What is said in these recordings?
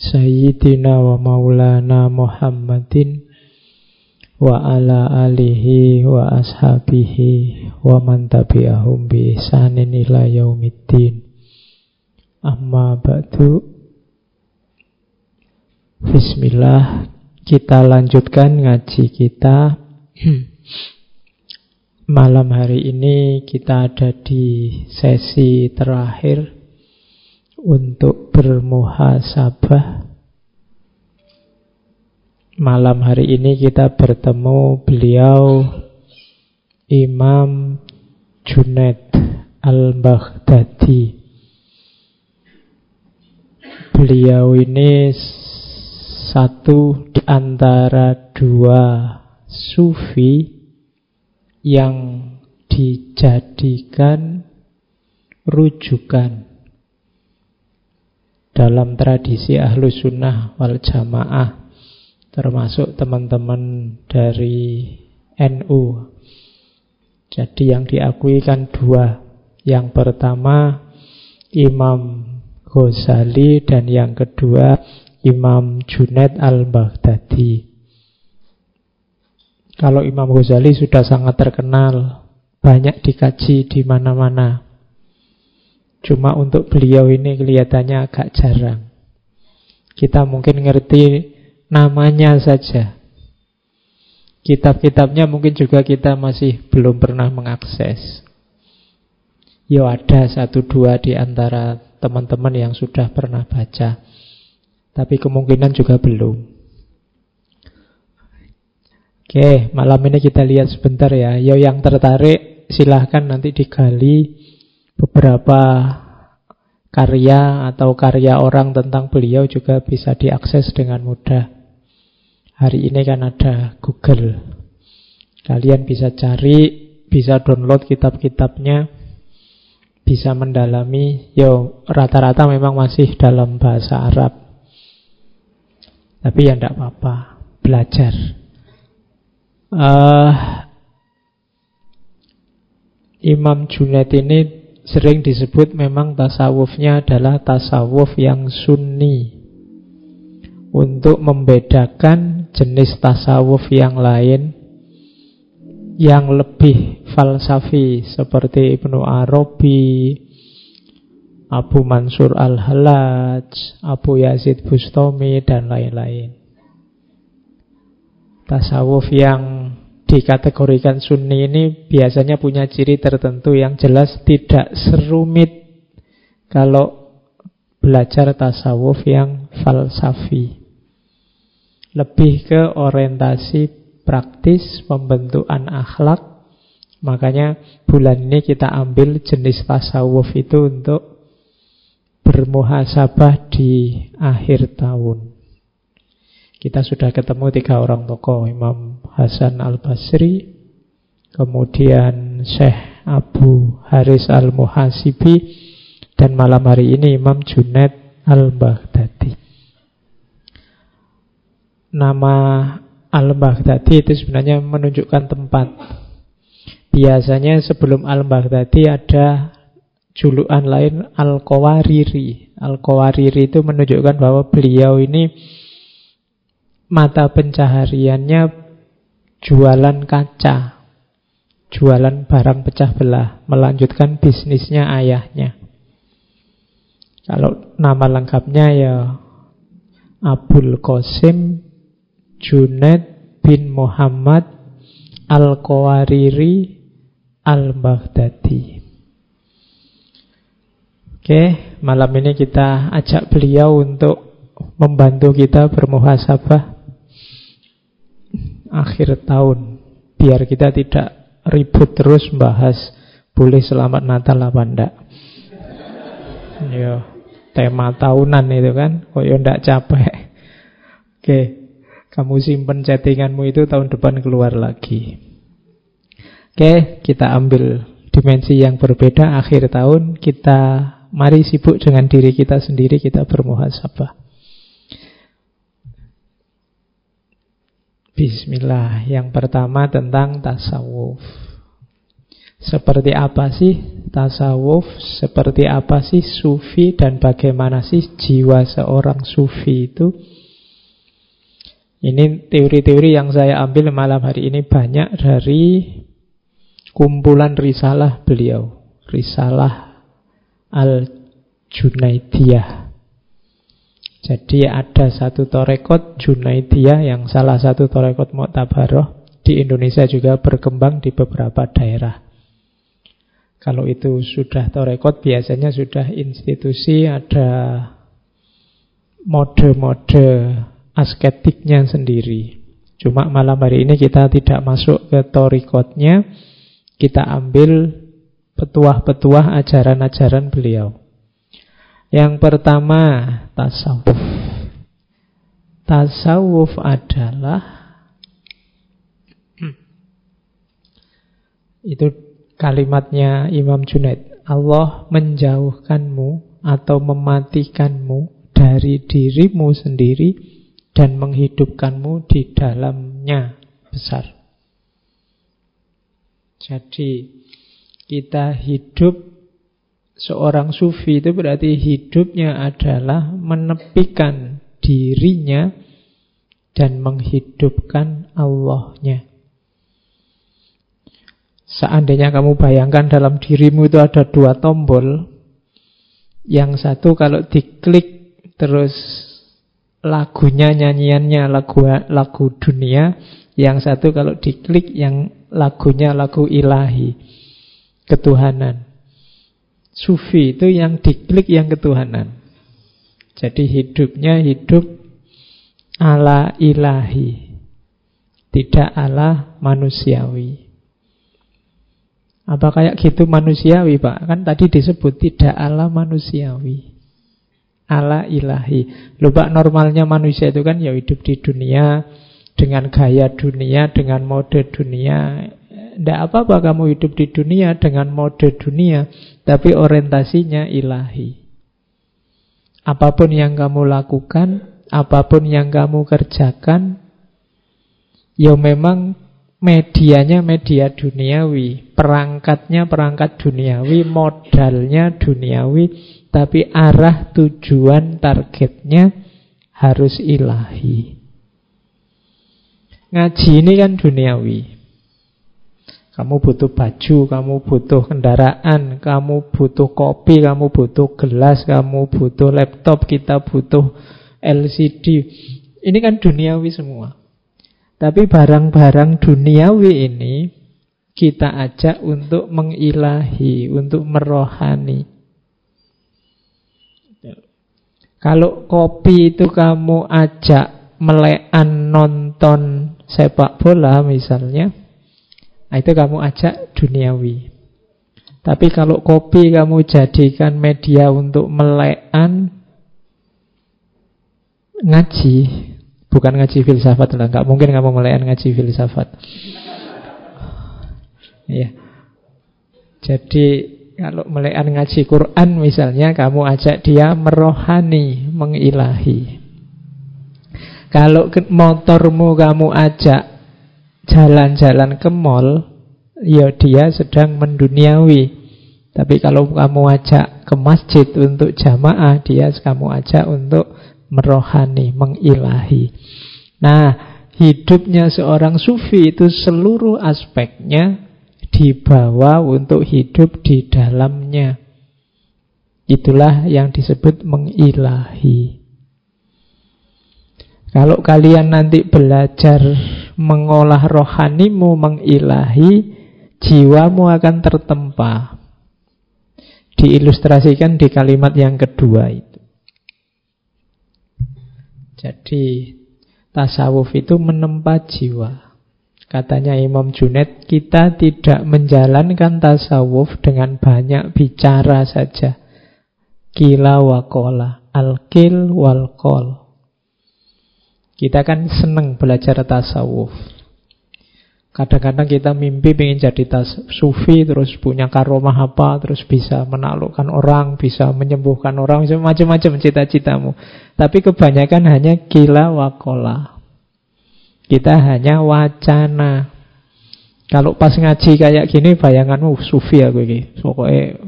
Sayyidina wa maulana Muhammadin wa ala alihi wa ashabihi wa man tabi'ahum bi ihsanin ila yaumiddin. Amma ba'du. Bismillah Kita lanjutkan ngaji kita. Malam hari ini kita ada di sesi terakhir untuk bermuhasabah. Malam hari ini kita bertemu beliau Imam Junaid Al-Baghdadi. Beliau ini satu di antara dua sufi yang dijadikan rujukan dalam tradisi ahlu sunnah wal jamaah termasuk teman-teman dari NU jadi yang diakui kan dua. Yang pertama Imam Ghazali dan yang kedua Imam Junaid al-Baghdadi. Kalau Imam Ghazali sudah sangat terkenal, banyak dikaji di mana-mana. Cuma untuk beliau ini kelihatannya agak jarang. Kita mungkin ngerti namanya saja. Kitab-kitabnya mungkin juga kita masih belum pernah mengakses. Yo ada satu dua di antara teman-teman yang sudah pernah baca. Tapi kemungkinan juga belum. Oke, malam ini kita lihat sebentar ya. Yo yang tertarik silahkan nanti digali beberapa karya atau karya orang tentang beliau juga bisa diakses dengan mudah. Hari ini kan ada Google. Kalian bisa cari, bisa download kitab-kitabnya, bisa mendalami. Yo, rata-rata memang masih dalam bahasa Arab. Tapi ya tidak apa-apa, belajar uh, Imam Junaid ini sering disebut memang tasawufnya adalah tasawuf yang sunni untuk membedakan jenis tasawuf yang lain yang lebih falsafi seperti Ibnu Arabi, Abu Mansur Al-Halaj, Abu Yazid Bustami dan lain-lain. Tasawuf yang dikategorikan sunni ini biasanya punya ciri tertentu yang jelas tidak serumit kalau belajar tasawuf yang falsafi. Lebih ke orientasi praktis pembentukan akhlak. Makanya bulan ini kita ambil jenis tasawuf itu untuk bermuhasabah di akhir tahun. Kita sudah ketemu tiga orang tokoh Imam Hasan al-Basri Kemudian Syekh Abu Haris al-Muhasibi Dan malam hari ini Imam Junaid al-Baghdadi. Nama al-Baghdadi itu sebenarnya menunjukkan tempat. Biasanya sebelum al-Baghdadi ada julukan lain Al-Qawariri. Al-Qawariri itu menunjukkan bahwa beliau ini mata pencahariannya jualan kaca, jualan barang pecah belah, melanjutkan bisnisnya ayahnya. Kalau nama lengkapnya ya Abul Qasim Junaid bin Muhammad Al-Qawariri Al-Baghdadi. Oke, malam ini kita ajak beliau untuk membantu kita bermuhasabah akhir tahun biar kita tidak ribut terus bahas boleh selamat Natal apa enggak. Ya. tema tahunan itu kan. Kok ya ndak capek. Oke, kamu simpen chattinganmu itu tahun depan keluar lagi. Oke, kita ambil dimensi yang berbeda akhir tahun kita mari sibuk dengan diri kita sendiri kita bermuhasabah. Bismillah. Yang pertama tentang tasawuf. Seperti apa sih tasawuf? Seperti apa sih sufi dan bagaimana sih jiwa seorang sufi itu? Ini teori-teori yang saya ambil malam hari ini banyak dari kumpulan risalah beliau. Risalah Al-Junaidiyah. Jadi ada satu torekot Junaidiyah yang salah satu torekot Mu'tabaroh di Indonesia juga berkembang di beberapa daerah. Kalau itu sudah torekot biasanya sudah institusi ada mode-mode asketiknya sendiri. Cuma malam hari ini kita tidak masuk ke torikotnya, kita ambil petuah-petuah ajaran-ajaran beliau. Yang pertama, tasawuf. Tasawuf adalah itu kalimatnya Imam Junaid. Allah menjauhkanmu atau mematikanmu dari dirimu sendiri dan menghidupkanmu di dalamnya besar. Jadi kita hidup seorang sufi itu berarti hidupnya adalah menepikan dirinya dan menghidupkan Allahnya. Seandainya kamu bayangkan dalam dirimu itu ada dua tombol, yang satu kalau diklik terus lagunya, nyanyiannya lagu lagu dunia, yang satu kalau diklik yang lagunya lagu ilahi, ketuhanan. Sufi itu yang diklik yang ketuhanan. Jadi hidupnya hidup ala ilahi, tidak ala manusiawi. Apa kayak gitu manusiawi Pak? Kan tadi disebut tidak ala manusiawi. Ala ilahi. Lupa normalnya manusia itu kan ya hidup di dunia, dengan gaya dunia, dengan mode dunia. Tidak apa-apa kamu hidup di dunia dengan mode dunia, tapi orientasinya ilahi. Apa pun yang kamu lakukan, apa pun yang kamu kerjakan, ya memang medianya media duniawi, perangkatnya perangkat duniawi, modalnya duniawi, tapi arah tujuan targetnya harus ilahi. Ngaji ini kan duniawi. Kamu butuh baju, kamu butuh kendaraan, kamu butuh kopi, kamu butuh gelas, kamu butuh laptop, kita butuh LCD. Ini kan duniawi semua. Tapi barang-barang duniawi ini kita ajak untuk mengilahi, untuk merohani. Kalau kopi itu kamu ajak melekan nonton sepak bola misalnya, nah itu kamu ajak duniawi. Tapi kalau kopi kamu jadikan media untuk melekan ngaji, bukan ngaji filsafat lah, nggak mungkin kamu melekan ngaji filsafat. Ya. Jadi kalau melekan ngaji Quran misalnya kamu ajak dia merohani, mengilahi. Kalau motormu kamu ajak jalan-jalan ke mall, ya dia sedang menduniawi. Tapi kalau kamu ajak ke masjid untuk jamaah, dia kamu ajak untuk merohani, mengilahi. Nah, hidupnya seorang sufi itu seluruh aspeknya dibawa untuk hidup di dalamnya. Itulah yang disebut mengilahi. Kalau kalian nanti belajar mengolah rohanimu, mengilahi, jiwamu akan tertempa. Diilustrasikan di kalimat yang kedua itu. Jadi tasawuf itu menempa jiwa. Katanya Imam Junaid, kita tidak menjalankan tasawuf dengan banyak bicara saja. Kila wa kola. Al-kil wal kol. Kita kan seneng belajar tasawuf. Kadang-kadang kita mimpi ingin jadi tas sufi, terus punya karomah apa, terus bisa menaklukkan orang, bisa menyembuhkan orang, macam-macam cita-citamu. Tapi kebanyakan hanya gila wakola. Kita hanya wacana. Kalau pas ngaji kayak gini, bayanganmu sufi aku ini. Pokoknya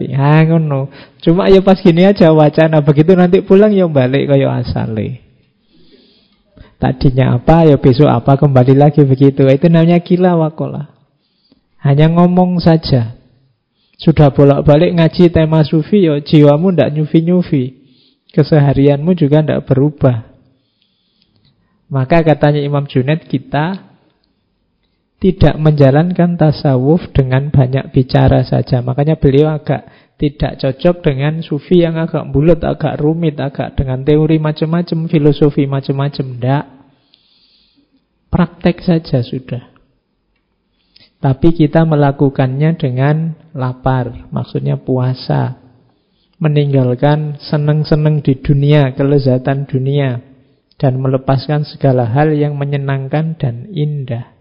ya ngono. Cuma ya pas gini aja wacana. Begitu nanti pulang ya balik kayak asale. Tadinya apa, ya besok apa, kembali lagi begitu. Itu namanya gila wakola. Hanya ngomong saja. Sudah bolak-balik ngaji tema sufi, ya jiwamu ndak nyufi-nyufi. Keseharianmu juga ndak berubah. Maka katanya Imam Junaid, kita tidak menjalankan tasawuf dengan banyak bicara saja. Makanya beliau agak tidak cocok dengan sufi yang agak bulat, agak rumit, agak dengan teori macam-macam, filosofi macam-macam. Tidak. Praktek saja sudah. Tapi kita melakukannya dengan lapar, maksudnya puasa. Meninggalkan seneng-seneng di dunia, kelezatan dunia. Dan melepaskan segala hal yang menyenangkan dan indah.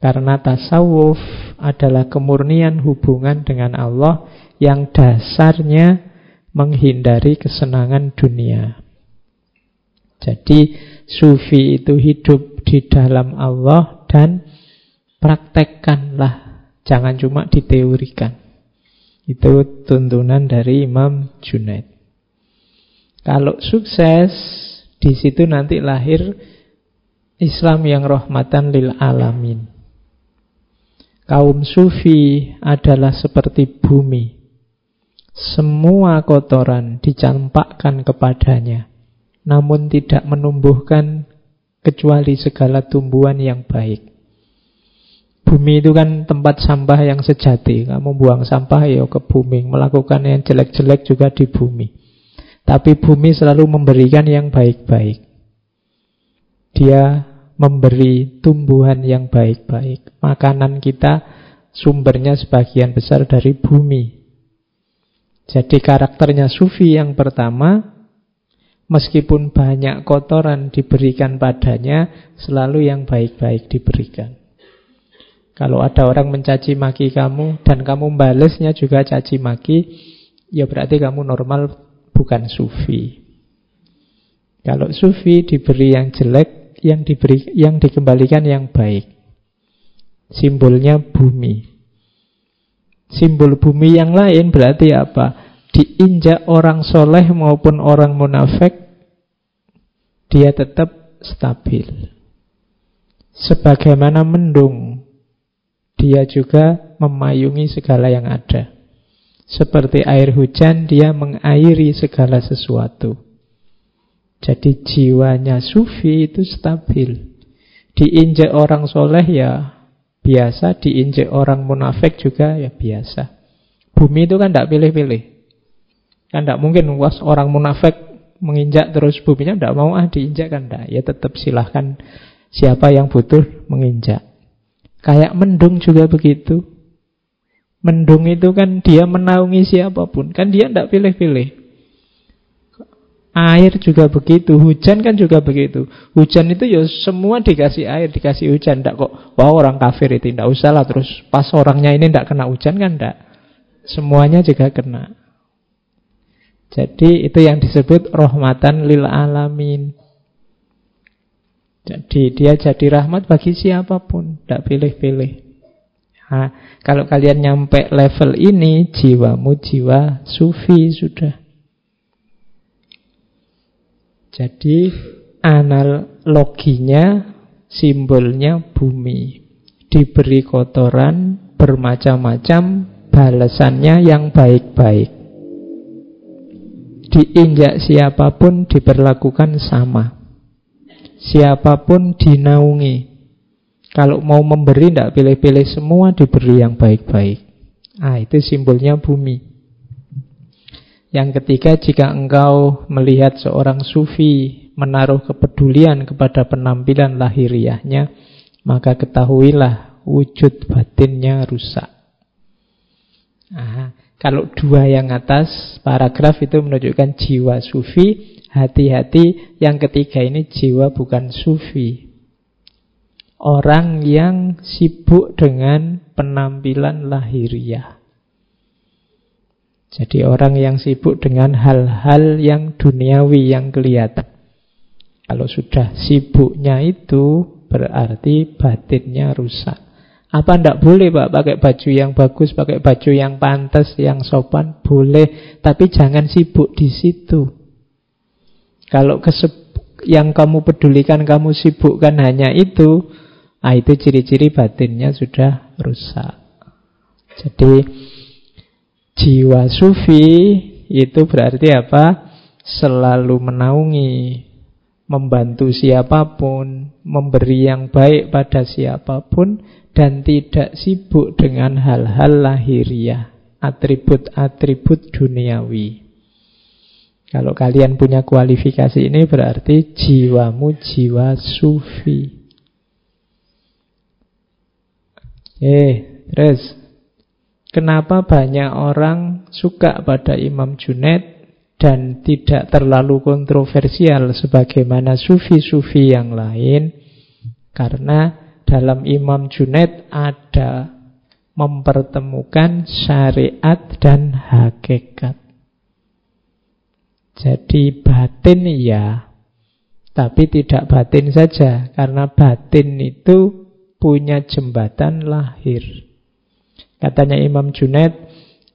Karena tasawuf adalah kemurnian hubungan dengan Allah yang dasarnya menghindari kesenangan dunia. Jadi sufi itu hidup di dalam Allah dan praktekkanlah, jangan cuma diteorikan. Itu tuntunan dari Imam Junaid. Kalau sukses, di situ nanti lahir Islam yang rahmatan lil alamin. Kaum sufi adalah seperti bumi semua kotoran dicampakkan kepadanya, namun tidak menumbuhkan kecuali segala tumbuhan yang baik. Bumi itu kan tempat sampah yang sejati. Kamu buang sampah ya ke bumi, melakukan yang jelek-jelek juga di bumi. Tapi bumi selalu memberikan yang baik-baik. Dia memberi tumbuhan yang baik-baik. Makanan kita sumbernya sebagian besar dari bumi. Jadi karakternya sufi yang pertama Meskipun banyak kotoran diberikan padanya Selalu yang baik-baik diberikan. Kalau ada orang mencaci maki kamu Dan kamu balesnya juga caci maki Ya berarti kamu normal bukan sufi. Kalau sufi diberi yang jelek Yang diberi yang dikembalikan yang baik. Simbolnya bumi Simbol bumi yang lain berarti apa? Diinjak orang soleh maupun orang munafik, dia tetap stabil. Sebagaimana mendung, dia juga memayungi segala yang ada. Seperti air hujan, dia mengairi segala sesuatu. Jadi jiwanya sufi itu stabil. Diinjak orang soleh ya biasa, diinjek orang munafik juga ya biasa. Bumi itu kan tidak pilih-pilih. Kan tidak mungkin was orang munafik menginjak terus buminya tidak mau ah diinjak kan tidak. Ya tetap silahkan siapa yang butuh menginjak. Kayak mendung juga begitu. Mendung itu kan dia menaungi siapa pun. Kan dia tidak pilih-pilih. Air juga begitu, hujan kan juga begitu. Hujan itu ya semua dikasih air, dikasih hujan. Tidak kok, wah orang kafir itu tidak usah lah. Terus pas orangnya ini tidak kena hujan kan tidak. Semuanya juga kena. Jadi itu yang disebut rahmatan lil alamin. Jadi dia jadi rahmat bagi siapa pun, tidak pilih-pilih. Kalau kalian nyampe level ini, jiwamu jiwa sufi sudah. Jadi analoginya simbolnya bumi. Diberi kotoran bermacam-macam, balasannya yang baik-baik. Diinjak siapa pun diperlakukan sama. Siapa pun dinaungi. Kalau mau memberi tidak pilih-pilih semua diberi yang baik-baik. Ah, itu simbolnya bumi. Yang ketiga, jika engkau melihat seorang sufi menaruh kepedulian kepada penampilan lahiriahnya, maka ketahuilah wujud batinnya rusak. Nah, Kalau dua yang atas, paragraf itu menunjukkan jiwa sufi, hati-hati. Yang ketiga ini jiwa bukan sufi. Orang yang sibuk dengan penampilan lahiriah. Jadi orang yang sibuk dengan hal-hal yang duniawi yang kelihatan. Kalau sudah sibuknya itu berarti batinnya rusak. Apa ndak boleh Pak pakai baju yang bagus, pakai baju yang pantas, yang sopan? Boleh, tapi jangan sibuk di situ. Kalau yang kamu pedulikan, kamu sibukkan hanya itu, ah itu ciri-ciri batinnya sudah rusak. Jadi jiwa sufi itu berarti apa? Selalu menaungi, membantu siapa pun, memberi yang baik pada siapa pun, dan tidak sibuk dengan hal-hal lahiriah, atribut-atribut duniawi. Kalau kalian punya kualifikasi ini berarti jiwamu jiwa sufi. Eh, terus kenapa banyak orang suka pada Imam Junaid dan tidak terlalu kontroversial sebagaimana sufi-sufi yang lain? Karena dalam Imam Junaid ada mempertemukan syariat dan hakikat. Jadi batin ya, tapi tidak batin saja, karena batin itu punya jembatan lahir. Katanya Imam Junaid,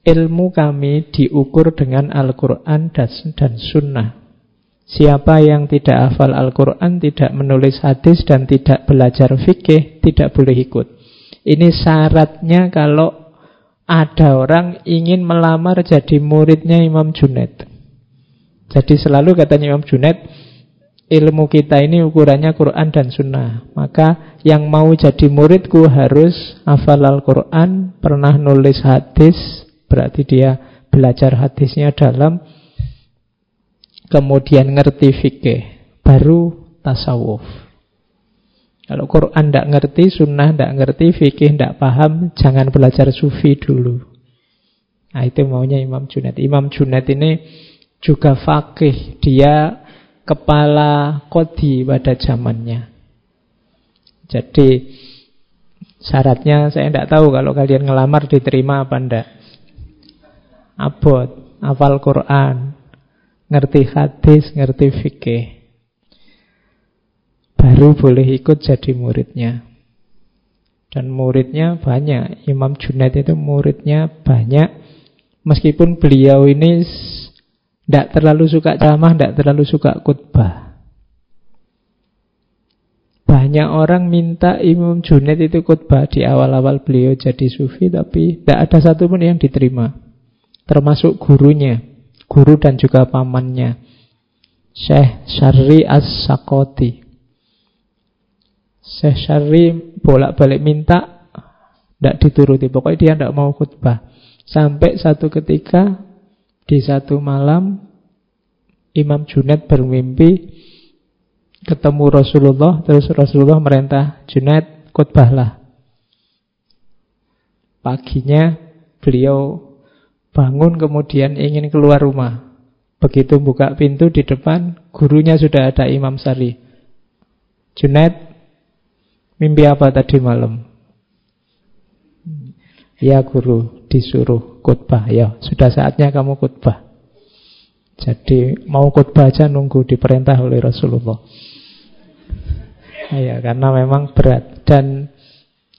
ilmu kami diukur dengan Al-Quran dan Sunnah. Siapa yang tidak hafal Al-Quran, tidak menulis hadis, dan tidak belajar fikih, tidak boleh ikut. Ini syaratnya kalau ada orang ingin melamar jadi muridnya Imam Junaid. Jadi selalu katanya Imam Junaid, ilmu kita ini ukurannya Quran dan Sunnah. Maka yang mau jadi muridku harus hafal Al-Quran, pernah nulis hadis, berarti dia belajar hadisnya dalam kemudian ngerti fikih, baru tasawuf. Kalau Quran tidak ngerti, sunnah tidak ngerti, fikih tidak paham, jangan belajar sufi dulu. Nah itu maunya Imam Junaid. Imam Junaid ini juga fakih. Dia kepala kodi pada zamannya. Jadi syaratnya saya tidak tahu kalau kalian ngelamar diterima apa enggak. Abot, hafal Quran, ngerti hadis, ngerti fikih. Baru boleh ikut jadi muridnya. Dan muridnya banyak. Imam Junaid itu muridnya banyak. Meskipun beliau ini tidak terlalu suka ceramah, tidak terlalu suka khutbah. Banyak orang minta Imam Junaid itu khutbah. Di awal-awal beliau jadi sufi, tapi tidak ada satupun yang diterima. Termasuk gurunya guru dan juga pamannya. Syekh Syarri As-Sakoti Syekh Syarri bolak-balik minta tidak dituruti. Pokoknya dia tidak mau khutbah. Sampai satu ketika di satu malam Imam Junaid bermimpi ketemu Rasulullah terus Rasulullah merintah Junaid khutbahlah paginya beliau Bangun kemudian ingin keluar rumah. Begitu buka pintu di depan, gurunya sudah ada Imam Sari. Junaid, mimpi apa tadi malam? Ya guru, disuruh khutbah. Ya, sudah saatnya kamu khutbah. Jadi mau khutbah aja nunggu diperintah oleh Rasulullah. Ya, karena memang berat. Dan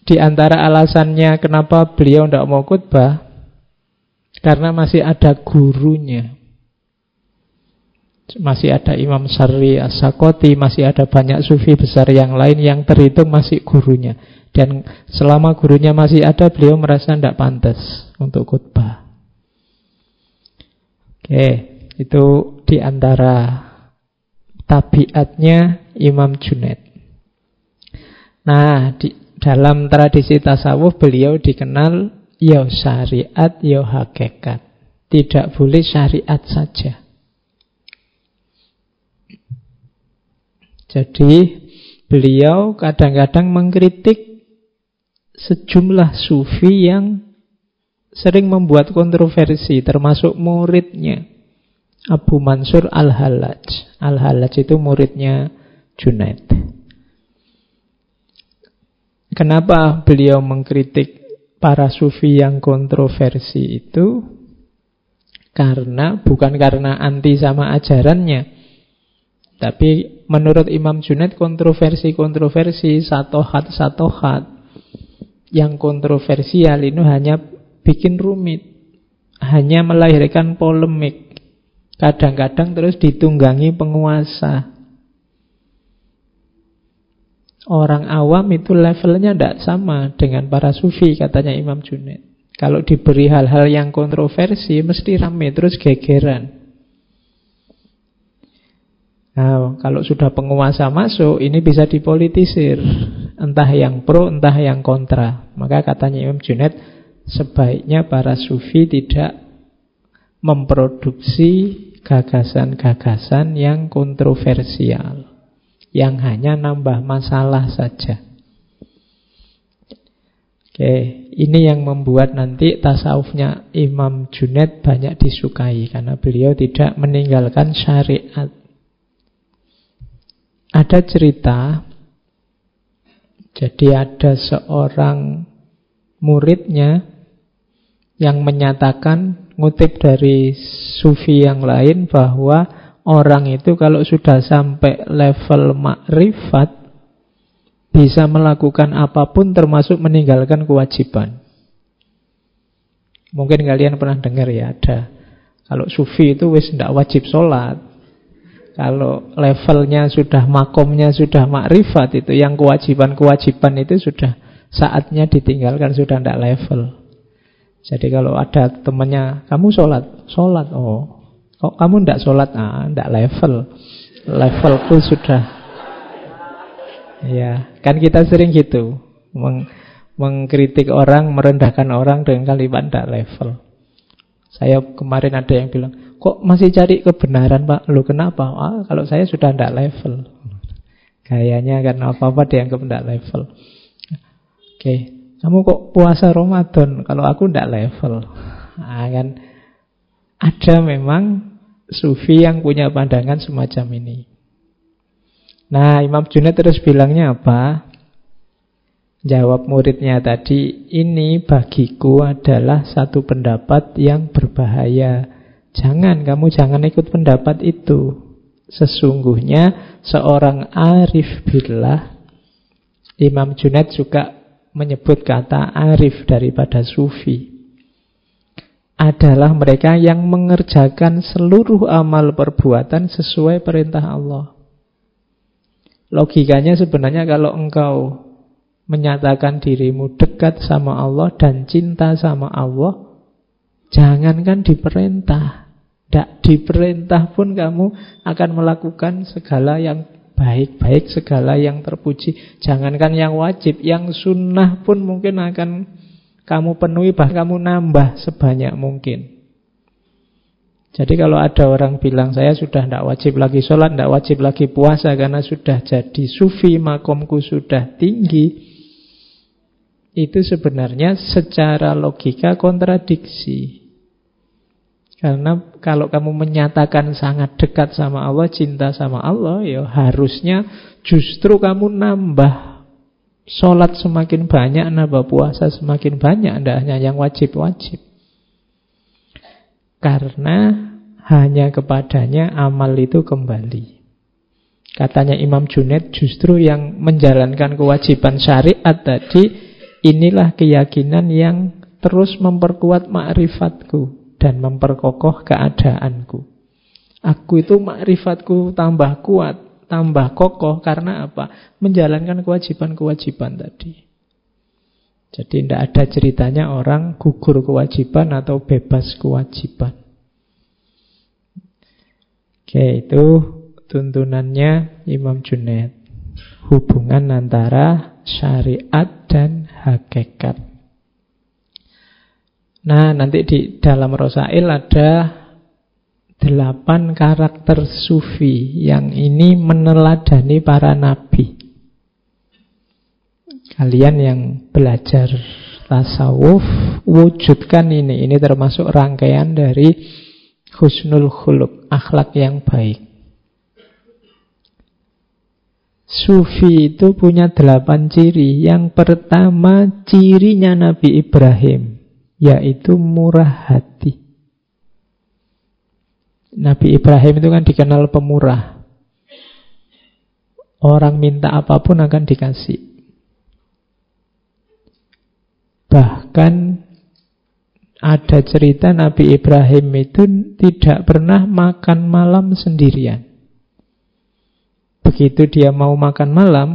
di antara alasannya kenapa beliau tidak mau khutbah, karena masih ada gurunya. Masih ada Imam Sari As-Sakoti, masih ada banyak sufi besar yang lain yang terhitung masih gurunya. Dan selama gurunya masih ada, beliau merasa tidak pantas untuk khutbah. Oke, itu di antara tabiatnya Imam Junaid. Nah, di dalam tradisi tasawuf beliau dikenal ya syariat, ya hakikat. Tidak boleh syariat saja. Jadi beliau kadang-kadang mengkritik sejumlah sufi yang sering membuat kontroversi termasuk muridnya Abu Mansur Al-Hallaj. Al-Hallaj itu muridnya Junaid. Kenapa beliau mengkritik para sufi yang kontroversi itu? Karena bukan karena anti sama ajarannya. Tapi menurut Imam Junaid kontroversi-kontroversi satohat-satohat yang kontroversial ini hanya bikin rumit. Hanya melahirkan polemik. Kadang-kadang terus ditunggangi penguasa. Orang awam itu levelnya tidak sama dengan para sufi, katanya Imam Junaid. Kalau diberi hal-hal yang kontroversi, mesti rame, terus gegeran. Nah, kalau sudah penguasa masuk, ini bisa dipolitisir. Entah yang pro, entah yang kontra. Maka katanya Imam Junaid, sebaiknya para sufi tidak memproduksi gagasan-gagasan yang kontroversial yang hanya nambah masalah saja. Oke, ini yang membuat nanti tasawufnya Imam Junaid banyak disukai karena beliau tidak meninggalkan syariat. Ada cerita, jadi ada seorang muridnya yang menyatakan ngutip dari sufi yang lain bahwa orang itu kalau sudah sampai level makrifat bisa melakukan apa pun termasuk meninggalkan kewajiban. Mungkin kalian pernah dengar ya ada kalau sufi itu wis tidak wajib sholat. Kalau levelnya sudah makomnya sudah makrifat itu yang kewajiban-kewajiban itu sudah saatnya ditinggalkan sudah tidak level. Jadi kalau ada temannya, kamu sholat, sholat, oh, kok kamu tidak sholat, ah, tidak level, levelku sudah, ya, kan kita sering gitu, meng mengkritik orang, merendahkan orang dengan kalimat tidak level. Saya kemarin ada yang bilang, kok masih cari kebenaran pak? Lu kenapa? Ah, kalau saya sudah tidak level. Gayanya karena apa-apa dianggap tidak level. Oke, okay. Kamu kok puasa Ramadan kalau aku tidak level. Nah, kan ada memang sufi yang punya pandangan semacam ini. Nah, Imam Junaid terus bilangnya apa? Jawab muridnya tadi, ini bagiku adalah satu pendapat yang berbahaya. Jangan, kamu jangan ikut pendapat itu. Sesungguhnya seorang arif billah, Imam Junaid juga menyebut kata arif daripada sufi adalah mereka yang mengerjakan seluruh amal perbuatan sesuai perintah Allah. Logikanya sebenarnya kalau engkau menyatakan dirimu dekat sama Allah dan cinta sama Allah, jangankan diperintah, tidak diperintah pun kamu akan melakukan segala yang baik-baik segala yang terpuji. Jangankan yang wajib, yang sunnah pun mungkin akan kamu penuhi, bahkan kamu nambah sebanyak mungkin. Jadi kalau ada orang bilang saya sudah tidak wajib lagi sholat, tidak wajib lagi puasa karena sudah jadi sufi, makomku sudah tinggi, itu sebenarnya secara logika kontradiksi. Karena kalau kamu menyatakan sangat dekat sama Allah, cinta sama Allah, ya harusnya justru kamu nambah sholat semakin banyak, nambah puasa semakin banyak, tidak hanya yang wajib-wajib. Karena hanya kepadanya amal itu kembali. Katanya Imam Junaid justru yang menjalankan kewajiban syariat tadi, inilah keyakinan yang terus memperkuat ma'rifatku dan memperkokoh keadaanku. Aku itu makrifatku tambah kuat, tambah kokoh karena apa? Menjalankan kewajiban-kewajiban tadi. Jadi tidak ada ceritanya orang gugur kewajiban atau bebas kewajiban. Oke, itu tuntunannya Imam Junaid. Hubungan antara syariat dan hakikat. Nah, nanti di dalam Rosail ada delapan karakter sufi yang ini meneladani para nabi. Kalian yang belajar tasawuf, wujudkan ini. Ini termasuk rangkaian dari husnul khuluk, akhlak yang baik. Sufi itu punya delapan ciri. Yang pertama cirinya Nabi Ibrahim, yaitu murah hati. Nabi Ibrahim itu kan dikenal pemurah. Orang minta apa pun akan dikasih. Bahkan ada cerita Nabi Ibrahim itu tidak pernah makan malam sendirian. Begitu dia mau makan malam,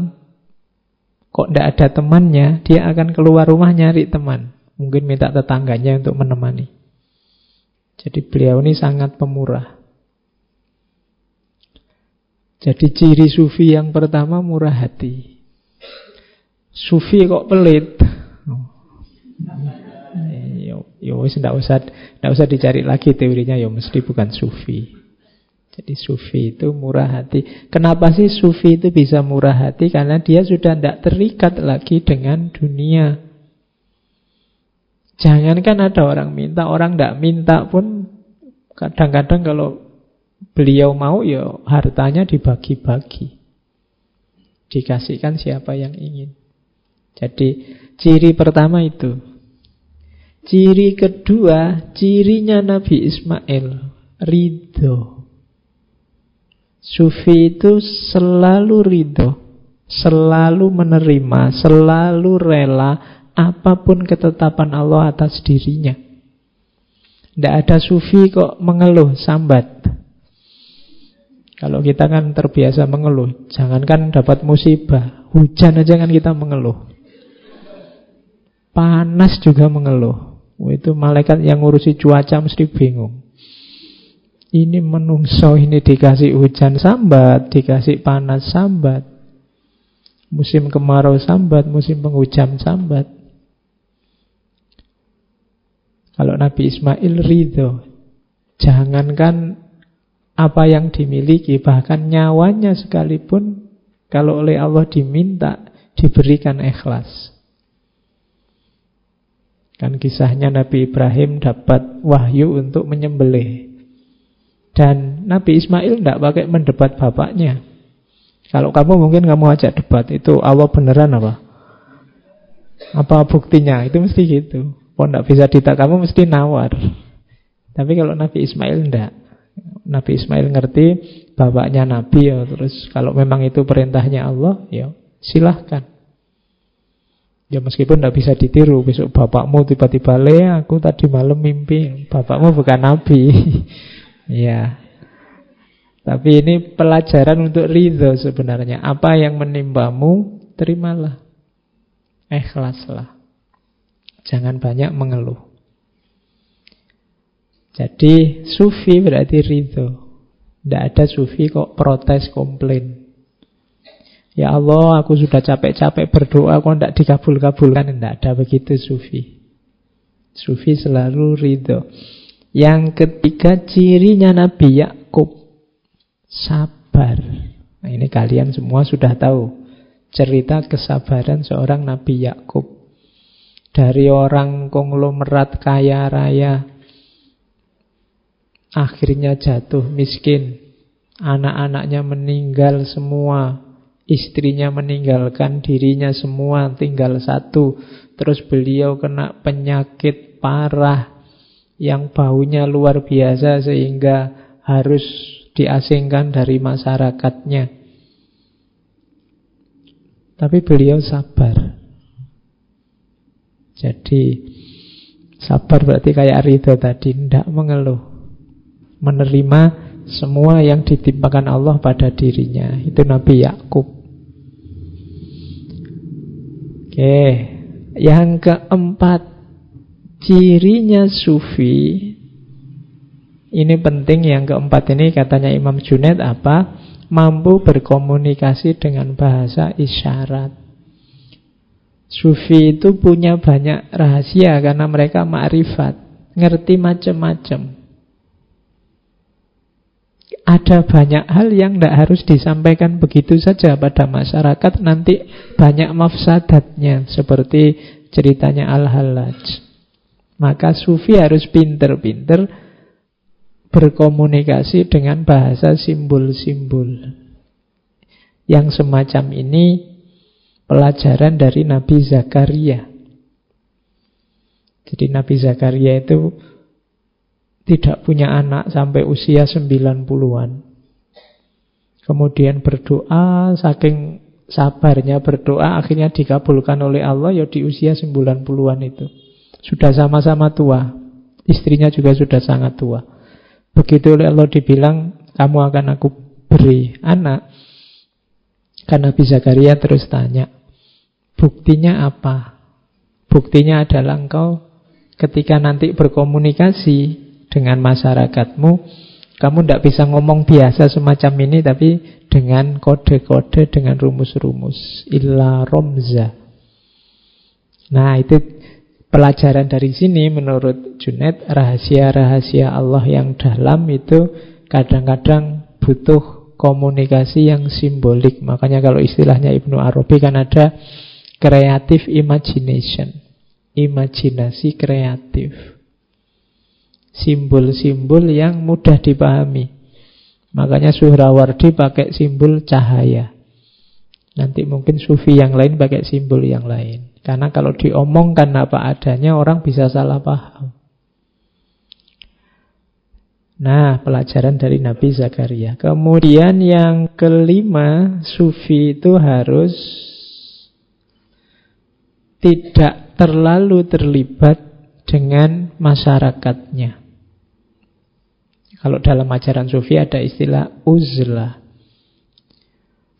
kok tidak ada temannya, dia akan keluar rumah nyari teman. Mungkin minta tetangganya untuk menemani. Jadi beliau ini sangat pemurah. Jadi ciri sufi yang pertama murah hati. Sufi kok pelit? Yo, yo tidak usah, tidak usah dicari lagi teorinya. Yo mesti bukan sufi. Jadi sufi itu murah hati. Kenapa sih sufi itu bisa murah hati? Karena dia sudah tidak terikat lagi dengan dunia. Jangankan ada orang minta, orang tidak minta pun kadang-kadang kalau beliau mau ya hartanya dibagi-bagi. Dikasihkan siapa yang ingin. Jadi ciri pertama itu. Ciri kedua, cirinya Nabi Ismail, ridho. Sufi itu selalu ridho, selalu menerima, selalu rela apa pun ketetapan Allah atas dirinya. Tidak ada sufi kok mengeluh, sambat. Kalau kita kan terbiasa mengeluh, jangankan dapat musibah, hujan aja kan kita mengeluh. Panas juga mengeluh. Itu malaikat yang ngurusi cuaca mesti bingung. Ini menungso ini dikasih hujan sambat, dikasih panas sambat. Musim kemarau sambat, musim penghujan sambat. Kalau Nabi Ismail ridho, jangankan apa yang dimiliki, bahkan nyawanya sekalipun, kalau oleh Allah diminta, diberikan ikhlas. Kan kisahnya Nabi Ibrahim dapat wahyu untuk menyembelih. Dan Nabi Ismail tidak pakai mendebat bapaknya. Kalau kamu mungkin kamu ajak debat, itu Allah beneran apa? Apa buktinya? Itu mesti gitu. Oh tidak bisa ditak, kamu mesti nawar. Tapi kalau Nabi Ismail tidak. Nabi Ismail ngerti bapaknya Nabi ya terus kalau memang itu perintahnya Allah ya silahkan. Ya meskipun tidak bisa ditiru Besok bapakmu tiba-tiba Le aku tadi malam mimpi Bapakmu bukan Nabi Ya. Tapi ini pelajaran untuk ridho sebenarnya. Apa yang menimpamu, terimalah. Ikhlaslah. Jangan banyak mengeluh. Jadi sufi berarti ridho. Tidak ada sufi kok protes komplain. Ya Allah, aku sudah capek-capek berdoa kok tidak dikabul-kabulkan. Tidak ada begitu sufi. Sufi selalu ridho. Yang ketiga cirinya Nabi Yakub sabar. Nah, ini kalian semua sudah tahu cerita kesabaran seorang Nabi Yakub. Dari orang konglomerat kaya raya akhirnya jatuh miskin. Anak-anaknya meninggal semua. Istrinya meninggalkan dirinya semua, tinggal satu. Terus beliau kena penyakit parah yang baunya luar biasa sehingga harus diasingkan dari masyarakatnya. Tapi beliau sabar. Jadi sabar berarti kayak Ridho tadi, tidak mengeluh. Menerima semua yang ditimpakan Allah pada dirinya. Itu Nabi Yakub. Oke, yang keempat Cirinya sufi Ini penting yang keempat ini katanya Imam Junaid apa? Mampu berkomunikasi dengan bahasa isyarat Sufi itu punya banyak rahasia karena mereka ma'rifat Ngerti macam-macam ada banyak hal yang tidak harus disampaikan begitu saja pada masyarakat nanti banyak mafsadatnya seperti ceritanya Al-Hallaj. Maka sufi harus pinter-pinter berkomunikasi dengan bahasa simbol-simbol. Yang semacam ini pelajaran dari Nabi Zakaria. Jadi Nabi Zakaria itu tidak punya anak sampai usia 90-an. Kemudian berdoa, saking sabarnya berdoa, akhirnya dikabulkan oleh Allah ya di usia 90-an itu. Sudah sama-sama tua. Istrinya juga sudah sangat tua. Begitu oleh Allah dibilang, kamu akan aku beri anak. Karena Nabi Zakaria terus tanya, buktinya apa? Buktinya adalah engkau ketika nanti berkomunikasi dengan masyarakatmu. Kamu tidak bisa ngomong biasa semacam ini, tapi dengan kode-kode, dengan rumus-rumus. Illa romza. Nah, itu pelajaran dari sini menurut Junet, rahasia-rahasia Allah yang dalam itu kadang-kadang butuh komunikasi yang simbolik. Makanya kalau istilahnya Ibnu Arabi kan ada creative imagination. Imajinasi kreatif simbol-simbol yang mudah dipahami. Makanya Suhrawardi pakai simbol cahaya. Nanti mungkin sufi yang lain pakai simbol yang lain. Karena kalau diomongkan apa adanya orang bisa salah paham. Nah, pelajaran dari Nabi Zakaria. Kemudian yang kelima, sufi itu harus tidak terlalu terlibat dengan masyarakatnya. Kalau dalam ajaran sufi ada istilah uzlah.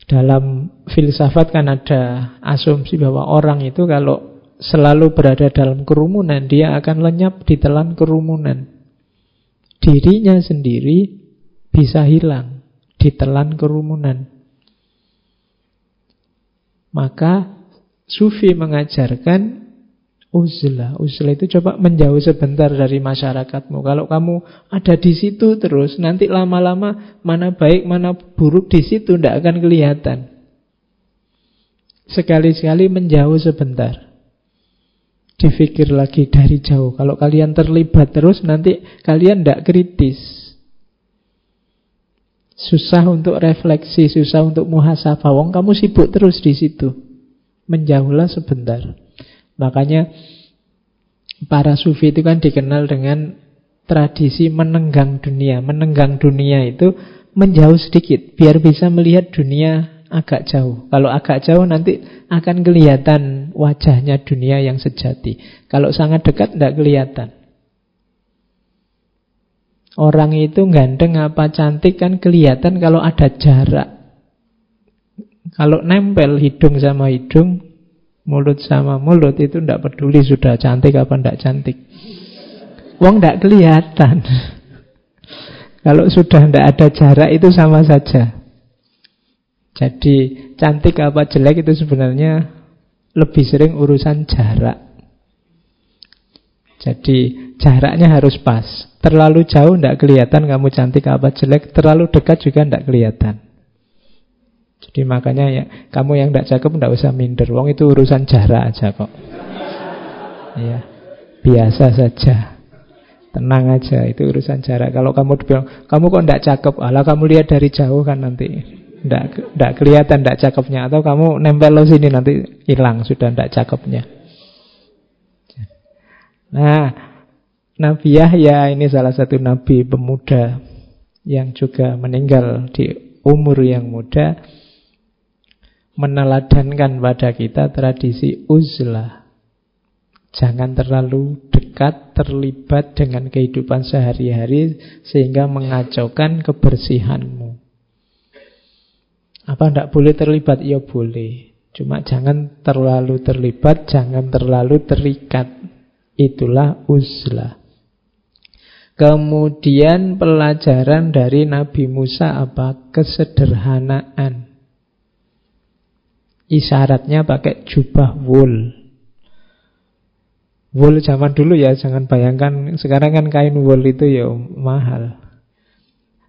Dalam filsafat kan ada asumsi bahwa orang itu kalau selalu berada dalam kerumunan, dia akan lenyap di telan kerumunan. Dirinya sendiri bisa hilang di telan kerumunan. Maka sufi mengajarkan Uzlah, uzlah itu coba menjauh sebentar dari masyarakatmu. Kalau kamu ada di situ terus, nanti lama-lama mana baik, mana buruk di situ tidak akan kelihatan. Sekali-sekali menjauh sebentar. Difikir lagi dari jauh. Kalau kalian terlibat terus, nanti kalian tidak kritis. Susah untuk refleksi, susah untuk muhasabah. Wong kamu sibuk terus di situ. Menjauhlah sebentar. Makanya para sufi itu kan dikenal dengan tradisi menenggang dunia. Menenggang dunia itu menjauh sedikit biar bisa melihat dunia agak jauh. Kalau agak jauh nanti akan kelihatan wajahnya dunia yang sejati. Kalau sangat dekat tidak kelihatan. Orang itu ganteng apa cantik kan kelihatan kalau ada jarak. Kalau nempel hidung sama hidung Mulut sama mulut itu tidak peduli sudah cantik apa tidak cantik. Wong tidak kelihatan. Kalau sudah tidak ada jarak itu sama saja. Jadi cantik apa jelek itu sebenarnya lebih sering urusan jarak. Jadi jaraknya harus pas. Terlalu jauh tidak kelihatan kamu cantik apa jelek. Terlalu dekat juga tidak kelihatan. Jadi makanya ya kamu yang tidak cakep tidak usah minder. Wong itu urusan jarak aja kok. Ya, biasa saja. Tenang aja, itu urusan jarak. Kalau kamu bilang, kamu kok tidak cakep, alah kamu lihat dari jauh kan nanti. Tidak, tidak kelihatan tidak cakepnya. Atau kamu nempel lo sini nanti hilang, sudah tidak cakepnya. Nah, Nabi Yahya ini salah satu nabi pemuda yang juga meninggal di umur yang muda meneladankan pada kita tradisi uzlah. Jangan terlalu dekat terlibat dengan kehidupan sehari-hari sehingga mengacaukan kebersihanmu. Apa tidak boleh terlibat? Ya boleh. Cuma jangan terlalu terlibat, jangan terlalu terikat. Itulah uzlah. Kemudian pelajaran dari Nabi Musa apa? Kesederhanaan. Isyaratnya pakai jubah wool. Wool zaman dulu ya, jangan bayangkan sekarang kan kain wool itu ya mahal.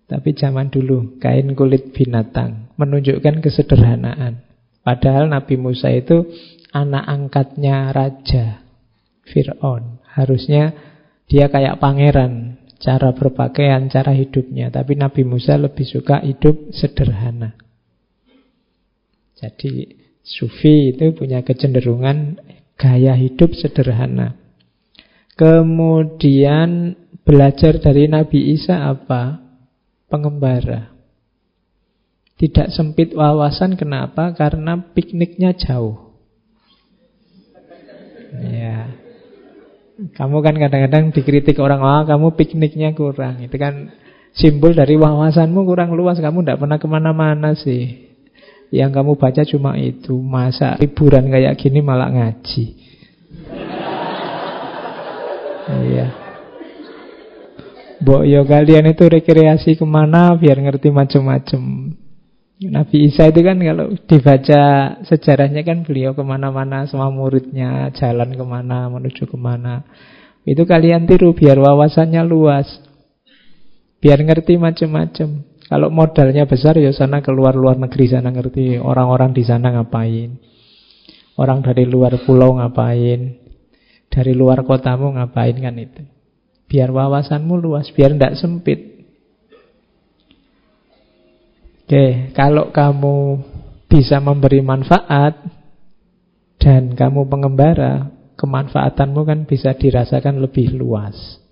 Tapi zaman dulu kain kulit binatang menunjukkan kesederhanaan. Padahal Nabi Musa itu anak angkatnya raja Fir'aun. Harusnya dia kayak pangeran, cara berpakaian, cara hidupnya. Tapi Nabi Musa lebih suka hidup sederhana. Jadi sufi itu punya kecenderungan gaya hidup sederhana. Kemudian belajar dari Nabi Isa apa? Pengembara. Tidak sempit wawasan kenapa? Karena pikniknya jauh. Ya. Kamu kan kadang-kadang dikritik orang, "Wah, kamu pikniknya kurang." Itu kan simbol dari wawasanmu kurang luas. Kamu tidak pernah ke mana-mana sih. Yang kamu baca cuma itu. Masa liburan kayak gini malah ngaji. Iya. Mbok yo kalian itu rekreasi ke mana biar ngerti macam-macam. Nabi Isa itu kan kalau dibaca sejarahnya kan beliau ke mana-mana semua muridnya jalan ke mana menuju ke mana. Itu kalian tiru biar wawasannya luas. Biar ngerti macam-macam. Kalau modalnya besar ya sana keluar luar negeri sana ngerti orang-orang di sana ngapain. Orang dari luar pulau ngapain. Dari luar kotamu ngapain kan itu. Biar wawasanmu luas, biar tidak sempit. Oke, kalau kamu bisa memberi manfaat dan kamu pengembara, kemanfaatanmu kan bisa dirasakan lebih luas.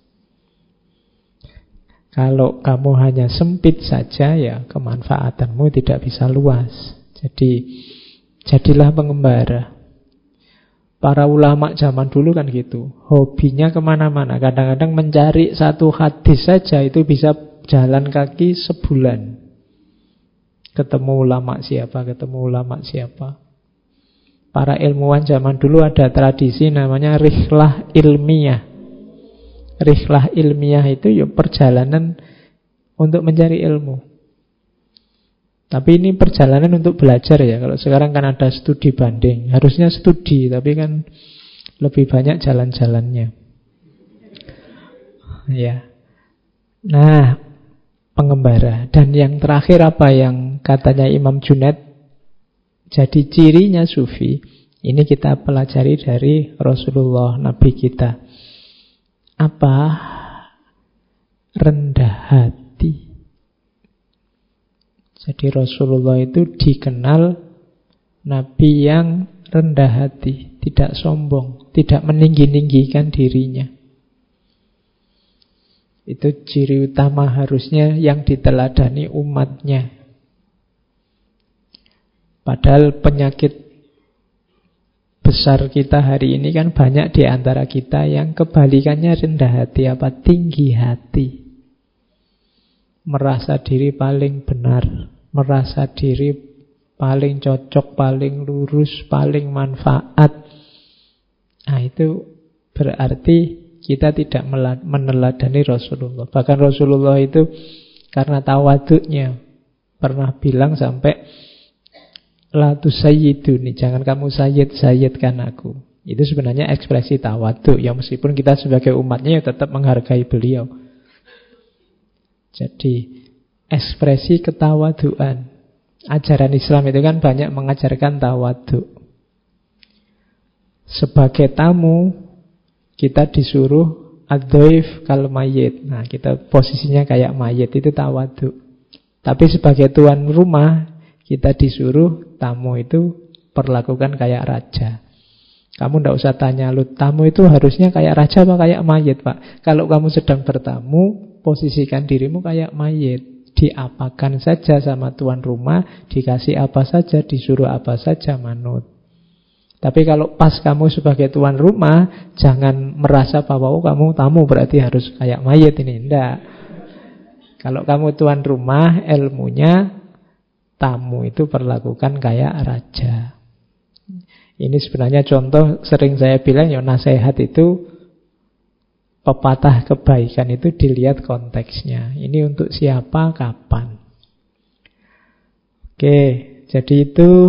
Kalau kamu hanya sempit saja, ya kemanfaatanmu tidak bisa luas. Jadi, jadilah pengembara. Para ulama zaman dulu kan gitu. Hobinya ke mana-mana. Kadang-kadang mencari satu hadis saja itu bisa jalan kaki sebulan. Ketemu ulama siapa, ketemu ulama siapa. Para ilmuwan zaman dulu ada tradisi namanya rihlah ilmiah. Rihlah ilmiah itu ya perjalanan untuk mencari ilmu. Tapi ini perjalanan untuk belajar ya. Kalau sekarang kan ada studi banding. Harusnya studi, tapi kan lebih banyak jalan-jalannya. Ya. Nah, pengembara. Dan yang terakhir apa yang katanya Imam Junaid jadi cirinya sufi. Ini kita pelajari dari Rasulullah Nabi kita. Apa? Rendah hati. Jadi Rasulullah itu dikenal Nabi yang rendah hati, tidak sombong, tidak meninggi-ninggikan dirinya. Itu ciri utama harusnya yang diteladani umatnya. Padahal penyakit besar kita hari ini kan banyak di antara kita yang kebalikannya rendah hati apa tinggi hati. Merasa diri paling benar, merasa diri paling cocok, paling lurus, paling manfaat. Nah, itu berarti kita tidak meneladani Rasulullah. Bahkan Rasulullah itu karena tawaduknya pernah bilang sampai La tusayyiduni, jangan kamu sayyid-sayyidkan aku. Itu sebenarnya ekspresi tawaduk. Ya meskipun kita sebagai umatnya ya tetap menghargai beliau. Jadi ekspresi ketawaduan. Ajaran Islam itu kan banyak mengajarkan tawaduk. Sebagai tamu kita disuruh adoif kal mayit. Nah, kita posisinya kayak mayit itu tawadu. Tapi sebagai tuan rumah, kita disuruh tamu itu perlakukan kayak raja. Kamu tidak usah tanya, lu tamu itu harusnya kayak raja apa kayak mayit, Pak? Kalau kamu sedang bertamu, posisikan dirimu kayak mayit. Diapakan saja sama tuan rumah, dikasih apa saja, disuruh apa saja, manut. Tapi kalau pas kamu sebagai tuan rumah, jangan merasa bahwa oh, kamu tamu berarti harus kayak mayat ini. Tidak. Kalau kamu tuan rumah, ilmunya tamu itu perlakukan kayak raja. Ini sebenarnya contoh sering saya bilang ya nasihat itu pepatah kebaikan itu dilihat konteksnya. Ini untuk siapa, kapan. Oke, jadi itu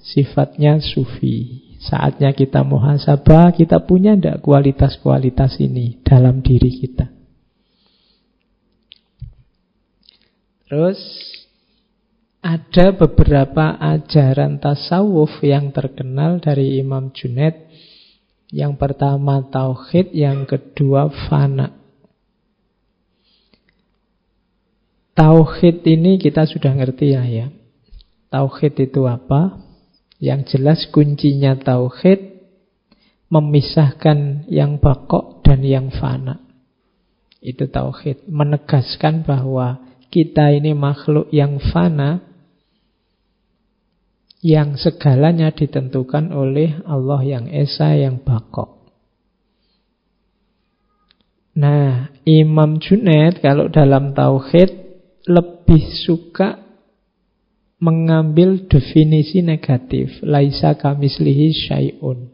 sifatnya sufi. Saatnya kita muhasabah, kita punya tidak kualitas-kualitas ini dalam diri kita. Terus ada beberapa ajaran tasawuf yang terkenal dari Imam Junaid. Yang pertama tauhid, yang kedua fana. Tauhid ini kita sudah ngerti ya ya. Tauhid itu apa? Yang jelas kuncinya tauhid memisahkan yang bakok dan yang fana. Itu tauhid, menegaskan bahwa kita ini makhluk yang fana yang segalanya ditentukan oleh Allah yang Esa yang bakok. Nah, Imam Junaid kalau dalam Tauhid lebih suka mengambil definisi negatif. Laisa kamislihi syai'un.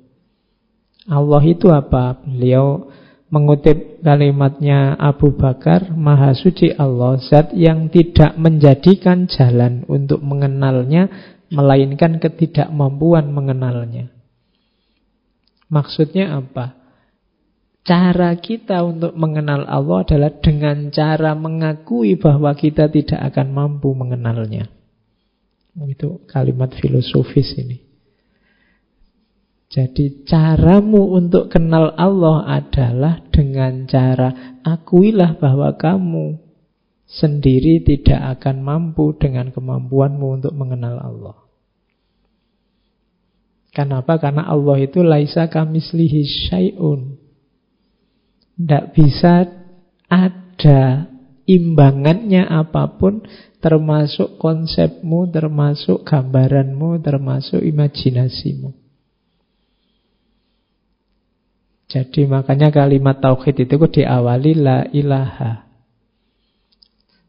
Allah itu apa? Beliau mengutip kalimatnya Abu Bakar, Maha Suci Allah, zat yang tidak menjadikan jalan untuk mengenalnya, melainkan ketidakmampuan mengenalnya. Maksudnya apa? Cara kita untuk mengenal Allah adalah dengan cara mengakui bahwa kita tidak akan mampu mengenalnya. Itu kalimat filosofis ini. Jadi caramu untuk kenal Allah adalah dengan cara akuilah bahwa kamu sendiri tidak akan mampu dengan kemampuanmu untuk mengenal Allah. Kenapa? Karena Allah itu laisa kamislihi syai'un. Tidak bisa ada imbangannya apa pun termasuk konsepmu, termasuk gambaranmu, termasuk imajinasimu. Jadi makanya kalimat tauhid itu diawali la ilaha.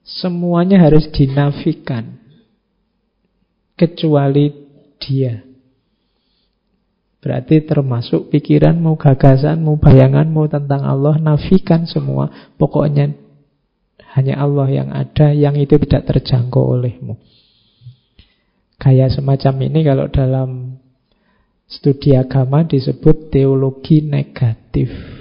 Semuanya harus dinafikan kecuali dia. Berarti termasuk pikiranmu, gagasanmu, bayanganmu tentang Allah, nafikan semua. Pokoknya hanya Allah yang ada, yang itu tidak terjangkau olehmu. Kayak semacam ini kalau dalam studi agama disebut teologi negatif.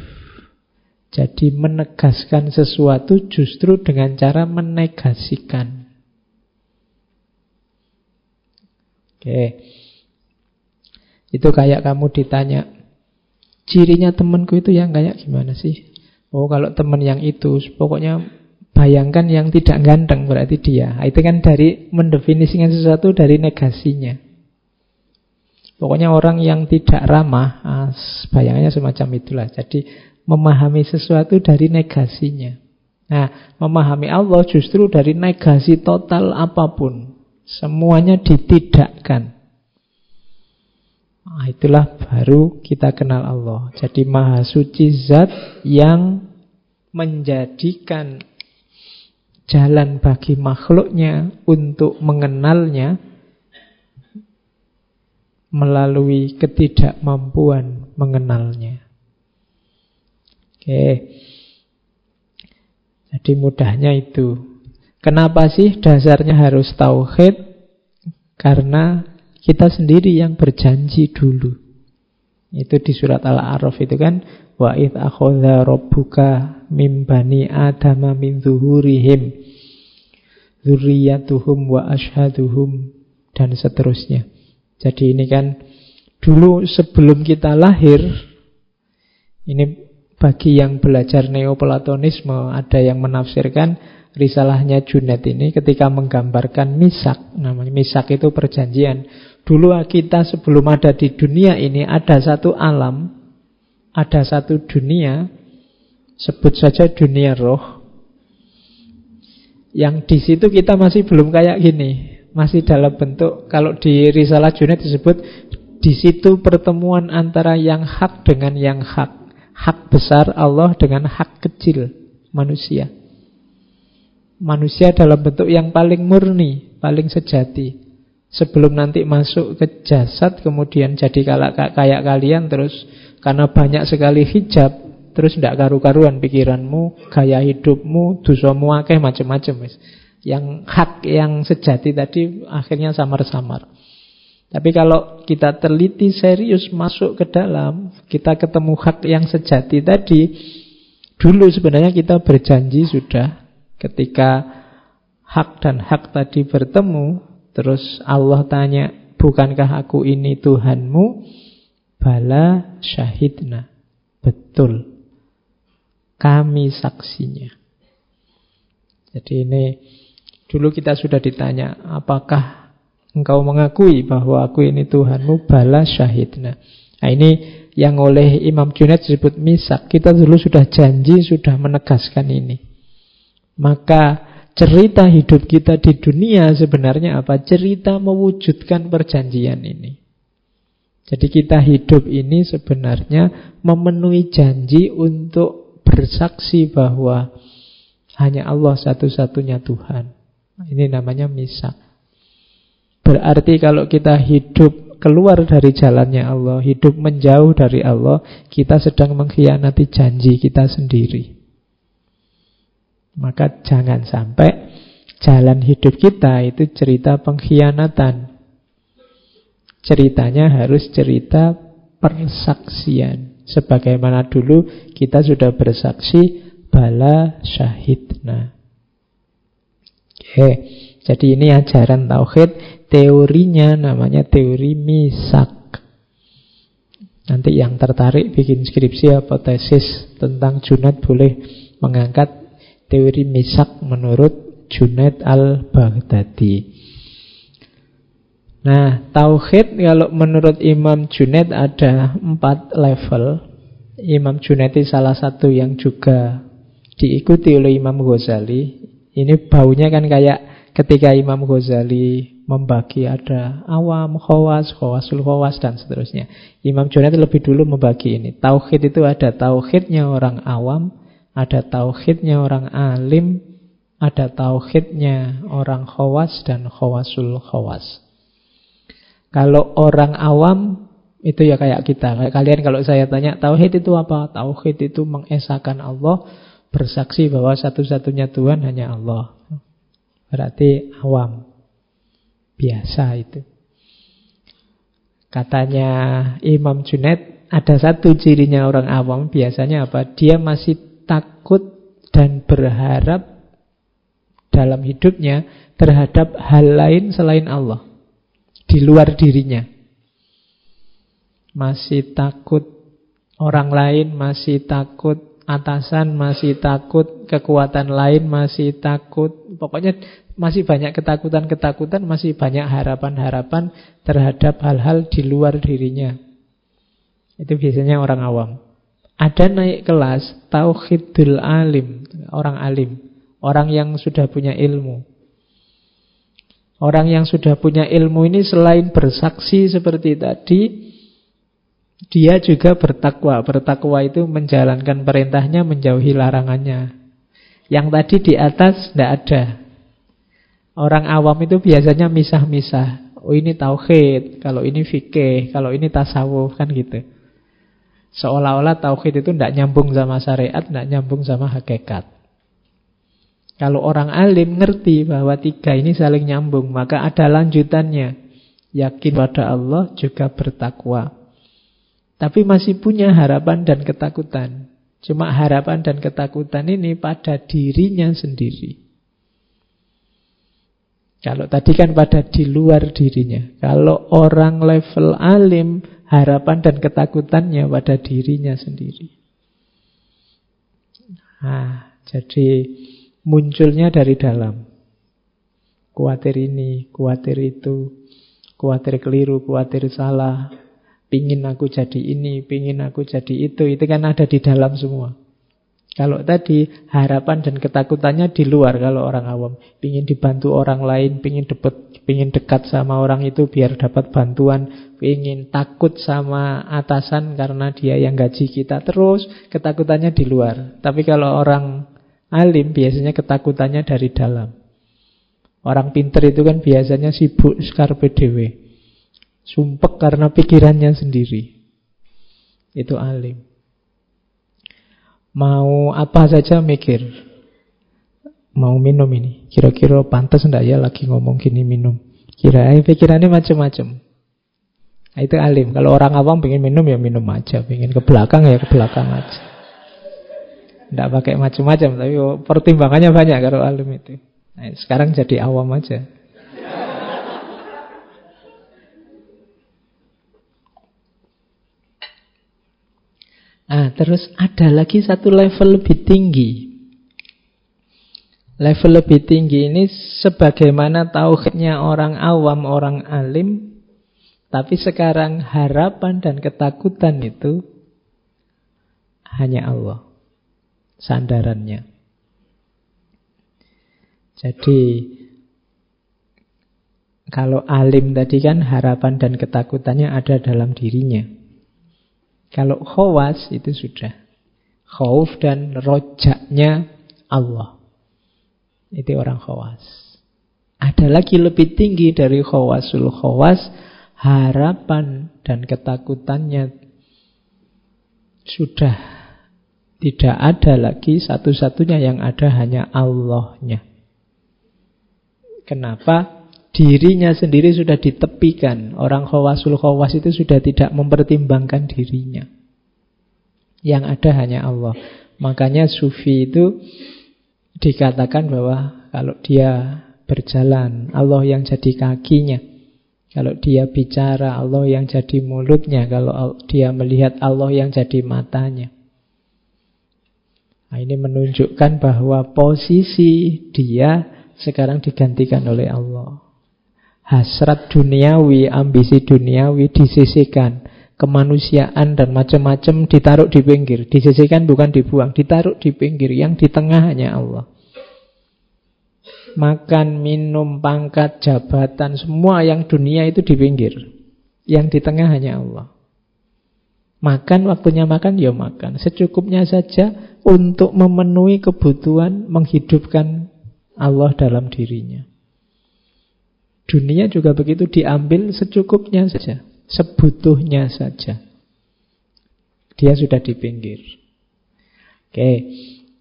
Jadi menegaskan sesuatu justru dengan cara menegasikan. Oke. Itu kayak kamu ditanya, cirinya temanku itu yang kayak gimana sih? Oh kalau teman yang itu, pokoknya bayangkan yang tidak ganteng berarti dia. Itu kan dari mendefinisikan sesuatu dari negasinya. Pokoknya orang yang tidak ramah, ah, bayangannya semacam itulah. Jadi memahami sesuatu dari negasinya. Nah, memahami Allah justru dari negasi total apa pun. Semuanya ditidakkan. Nah, itulah baru kita kenal Allah. Jadi maha suci zat yang menjadikan jalan bagi makhluknya untuk mengenalnya melalui ketidakmampuan mengenalnya. Oke. Jadi mudahnya itu. Kenapa sih dasarnya harus tauhid? Karena kita sendiri yang berjanji dulu. Itu di surat Al-A'raf itu kan wa id akhadha rabbuka mim bani adama min zuhurihim dzurriyyatuhum wa ashhaduhum dan seterusnya. Jadi ini kan dulu sebelum kita lahir ini bagi yang belajar neoplatonisme ada yang menafsirkan risalahnya Junet ini ketika menggambarkan misak namanya misak itu perjanjian Dulu kita sebelum ada di dunia ini ada satu alam, ada satu dunia, sebut saja dunia roh. Yang di situ kita masih belum kayak gini, masih dalam bentuk kalau di Risalah Junaid disebut di situ pertemuan antara yang hak dengan yang hak. Hak besar Allah dengan hak kecil manusia. Manusia dalam bentuk yang paling murni, paling sejati. Sebelum nanti masuk ke jasad Kemudian jadi kayak kalian Terus karena banyak sekali hijab Terus tidak karu-karuan pikiranmu Gaya hidupmu Dusomu akeh macam-macam Yang hak yang sejati tadi Akhirnya samar-samar Tapi kalau kita teliti serius Masuk ke dalam Kita ketemu hak yang sejati tadi Dulu sebenarnya kita berjanji sudah Ketika hak dan hak tadi bertemu Terus Allah tanya, bukankah aku ini Tuhanmu? Bala syahidna. Betul. Kami saksinya. Jadi ini dulu kita sudah ditanya, apakah engkau mengakui bahwa aku ini Tuhanmu? Bala syahidna. Nah ini yang oleh Imam Junaid disebut misak. Kita dulu sudah janji, sudah menegaskan ini. Maka cerita hidup kita di dunia sebenarnya apa? Cerita mewujudkan perjanjian ini. Jadi kita hidup ini sebenarnya memenuhi janji untuk bersaksi bahwa hanya Allah satu-satunya Tuhan. Ini namanya misak. Berarti kalau kita hidup keluar dari jalannya Allah, hidup menjauh dari Allah, kita sedang mengkhianati janji kita sendiri. Maka jangan sampai jalan hidup kita itu cerita pengkhianatan. Ceritanya harus cerita persaksian. Sebagaimana dulu kita sudah bersaksi bala syahidna. Oke, jadi ini ajaran tauhid, teorinya namanya teori misak. Nanti yang tertarik bikin skripsi atau tesis tentang Junat boleh mengangkat teori misak menurut Junaid al-Baghdadi. Nah, tauhid kalau menurut Imam Junaid ada empat level. Imam Junaid salah satu yang juga diikuti oleh Imam Ghazali. Ini baunya kan kayak ketika Imam Ghazali membagi ada awam, khawas, khawasul khawas dan seterusnya. Imam Junaid lebih dulu membagi ini. Tauhid itu ada tauhidnya orang awam, ada tauhidnya orang alim, ada tauhidnya orang khawas dan khawasul khawas. Kalau orang awam itu ya kayak kita. Kalian kalau saya tanya tauhid itu apa? Tauhid itu mengesahkan Allah, bersaksi bahwa satu-satunya Tuhan hanya Allah. Berarti awam. Biasa itu. Katanya Imam Junaid ada satu cirinya orang awam biasanya apa? Dia masih takut dan berharap dalam hidupnya terhadap hal lain selain Allah di luar dirinya. Masih takut orang lain, masih takut atasan, masih takut kekuatan lain, masih takut. Pokoknya masih banyak ketakutan-ketakutan, masih banyak harapan-harapan terhadap hal-hal di luar dirinya. Itu biasanya orang awam. Ada naik kelas tauhidul alim, orang alim, orang yang sudah punya ilmu. Orang yang sudah punya ilmu ini selain bersaksi seperti tadi, dia juga bertakwa. Bertakwa itu menjalankan perintahnya, menjauhi larangannya. Yang tadi di atas tidak ada. Orang awam itu biasanya misah-misah. Oh ini tauhid, kalau ini fikih, kalau ini tasawuf, kan gitu. Seolah-olah tauhid itu tidak nyambung sama syariat, tidak nyambung sama hakikat. Kalau orang alim ngerti bahwa tiga ini saling nyambung, maka ada lanjutannya. Yakin pada Allah juga bertakwa. Tapi masih punya harapan dan ketakutan. Cuma harapan dan ketakutan ini pada dirinya sendiri. Kalau tadi kan pada di luar dirinya. Kalau orang level alim harapan dan ketakutannya pada dirinya sendiri. Nah, jadi munculnya dari dalam. Kuatir ini, kuatir itu, kuatir keliru, kuatir salah, pingin aku jadi ini, pingin aku jadi itu, itu kan ada di dalam semua. Kalau tadi harapan dan ketakutannya di luar kalau orang awam. Pingin dibantu orang lain, pingin deket, pingin dekat sama orang itu biar dapat bantuan. Pingin takut sama atasan karena dia yang gaji kita. Terus ketakutannya di luar. Tapi kalau orang alim biasanya ketakutannya dari dalam. Orang pinter itu kan biasanya sibuk skarpe dewe. Sumpek karena pikirannya sendiri. Itu alim. Mau apa saja mikir. Mau minum ini. Kira-kira pantas enggak ya lagi ngomong gini minum. Kira eh, pikirannya macam-macam. Nah, itu alim. Kalau orang awam pengen minum ya minum aja. Pengen ke belakang ya ke belakang aja. Enggak pakai macam-macam. Tapi pertimbangannya banyak kalau alim itu. Nah, sekarang jadi awam aja. Nah, terus ada lagi satu level lebih tinggi. Level lebih tinggi ini sebagaimana tauhidnya orang awam, orang alim, tapi sekarang harapan dan ketakutan itu hanya Allah. Sandarannya. Jadi kalau alim tadi kan harapan dan ketakutannya ada dalam dirinya. Kalau khawas itu sudah. Khauf dan rojaknya Allah. Itu orang khawas. Ada lagi lebih tinggi dari khawasul khawas. Harapan dan ketakutannya sudah tidak ada lagi. Satu-satunya yang ada hanya Allahnya. Kenapa? Dirinya sendiri sudah ditepikan. Orang khawasul khawas itu sudah tidak mempertimbangkan dirinya. Yang ada hanya Allah. Makanya sufi itu dikatakan bahwa kalau dia berjalan, Allah yang jadi kakinya. Kalau dia bicara, Allah yang jadi mulutnya. Kalau dia melihat, Allah yang jadi matanya. Nah, ini menunjukkan bahwa posisi dia sekarang digantikan oleh Allah hasrat duniawi, ambisi duniawi disisihkan. Kemanusiaan dan macam-macam ditaruh di pinggir. Disisihkan bukan dibuang, ditaruh di pinggir. Yang di tengah hanya Allah. Makan, minum, pangkat, jabatan, semua yang dunia itu di pinggir. Yang di tengah hanya Allah. Makan, waktunya makan, ya makan. Secukupnya saja untuk memenuhi kebutuhan menghidupkan Allah dalam dirinya. Dunia juga begitu diambil secukupnya saja, sebutuhnya saja. Dia sudah di pinggir. Oke,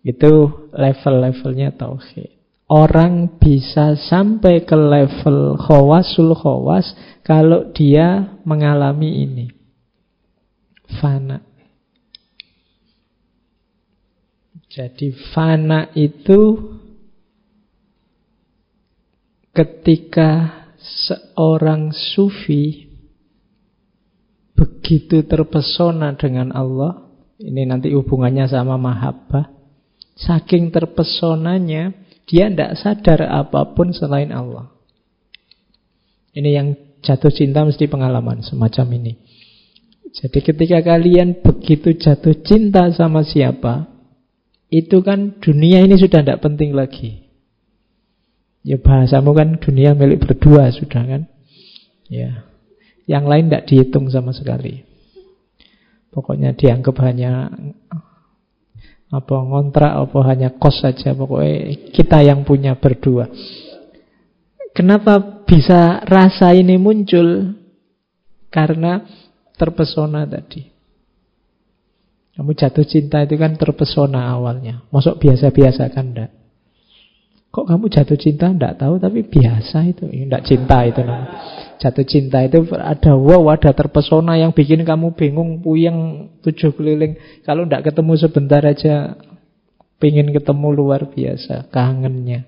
itu level-levelnya tauhid. Orang bisa sampai ke level khawasul khawas kalau dia mengalami ini. Fana. Jadi fana itu ketika seorang sufi begitu terpesona dengan Allah, ini nanti hubungannya sama mahabbah, saking terpesonanya, dia tidak sadar apa pun selain Allah. Ini yang jatuh cinta mesti pengalaman semacam ini. Jadi ketika kalian begitu jatuh cinta sama siapa, itu kan dunia ini sudah tidak penting lagi. Ya bahasamu kan dunia milik berdua sudah kan. Ya. Yang lain tidak dihitung sama sekali. Pokoknya dianggap hanya apa ngontrak apa hanya kos saja pokoknya kita yang punya berdua. Kenapa bisa rasa ini muncul? Karena terpesona tadi. Kamu jatuh cinta itu kan terpesona awalnya. Masuk biasa-biasa kan enggak? Kok kamu jatuh cinta? Tidak tahu, tapi biasa itu. Tidak cinta itu namanya. Jatuh cinta itu ada wow, ada terpesona yang bikin kamu bingung, puyeng, tujuh keliling. Kalau tidak ketemu sebentar aja, pengen ketemu luar biasa, kangennya.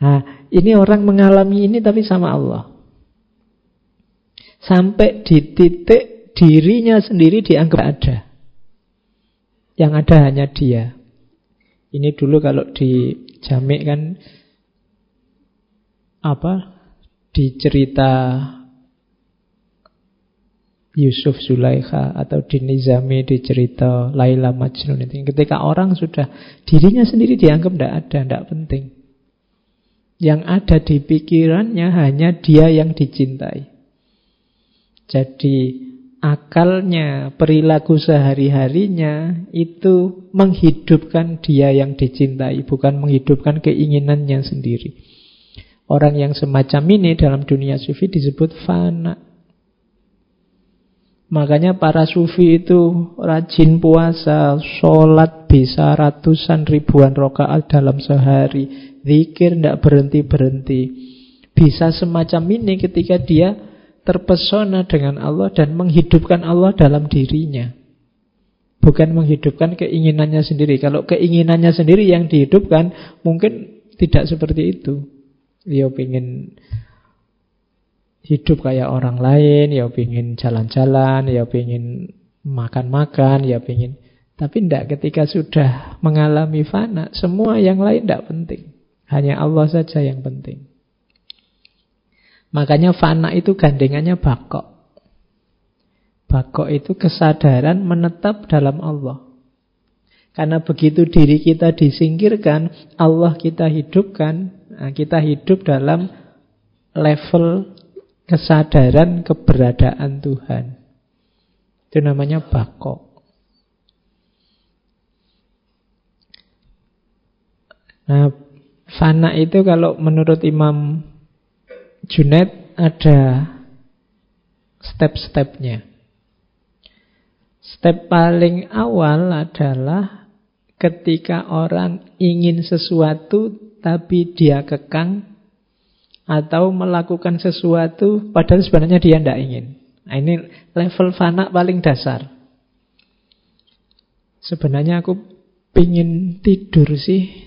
Nah, ini orang mengalami ini tapi sama Allah. Sampai di titik dirinya sendiri dianggap ada. Yang ada hanya dia. Ini dulu kalau di Jamik kan apa di cerita Yusuf Zulaikha atau di Nizami di cerita Laila Majnun itu. Ketika orang sudah dirinya sendiri dianggap tidak ada, tidak penting. Yang ada di pikirannya hanya dia yang dicintai. Jadi akalnya, perilaku sehari-harinya itu menghidupkan dia yang dicintai, bukan menghidupkan keinginannya sendiri. Orang yang semacam ini dalam dunia sufi disebut fana. Makanya para sufi itu rajin puasa, sholat bisa ratusan ribuan rokaat dalam sehari, zikir tidak berhenti-berhenti. Bisa semacam ini ketika dia terpesona dengan Allah dan menghidupkan Allah dalam dirinya. Bukan menghidupkan keinginannya sendiri. Kalau keinginannya sendiri yang dihidupkan, mungkin tidak seperti itu. Ya ingin hidup kayak orang lain, ya ingin jalan-jalan, ya ingin makan-makan, ya pengen. Tapi tidak ketika sudah mengalami fana, semua yang lain tidak penting. Hanya Allah saja yang penting. Makanya fana itu gandengannya bakok. Bakok itu kesadaran menetap dalam Allah. Karena begitu diri kita disingkirkan, Allah kita hidupkan, nah kita hidup dalam level kesadaran keberadaan Tuhan. Itu namanya bako. Nah, fana itu kalau menurut Imam Junaid ada step-stepnya. Step paling awal adalah ketika orang ingin sesuatu tapi dia kekang atau melakukan sesuatu padahal sebenarnya dia tidak ingin. Nah, ini level fana paling dasar. Sebenarnya aku pingin tidur sih,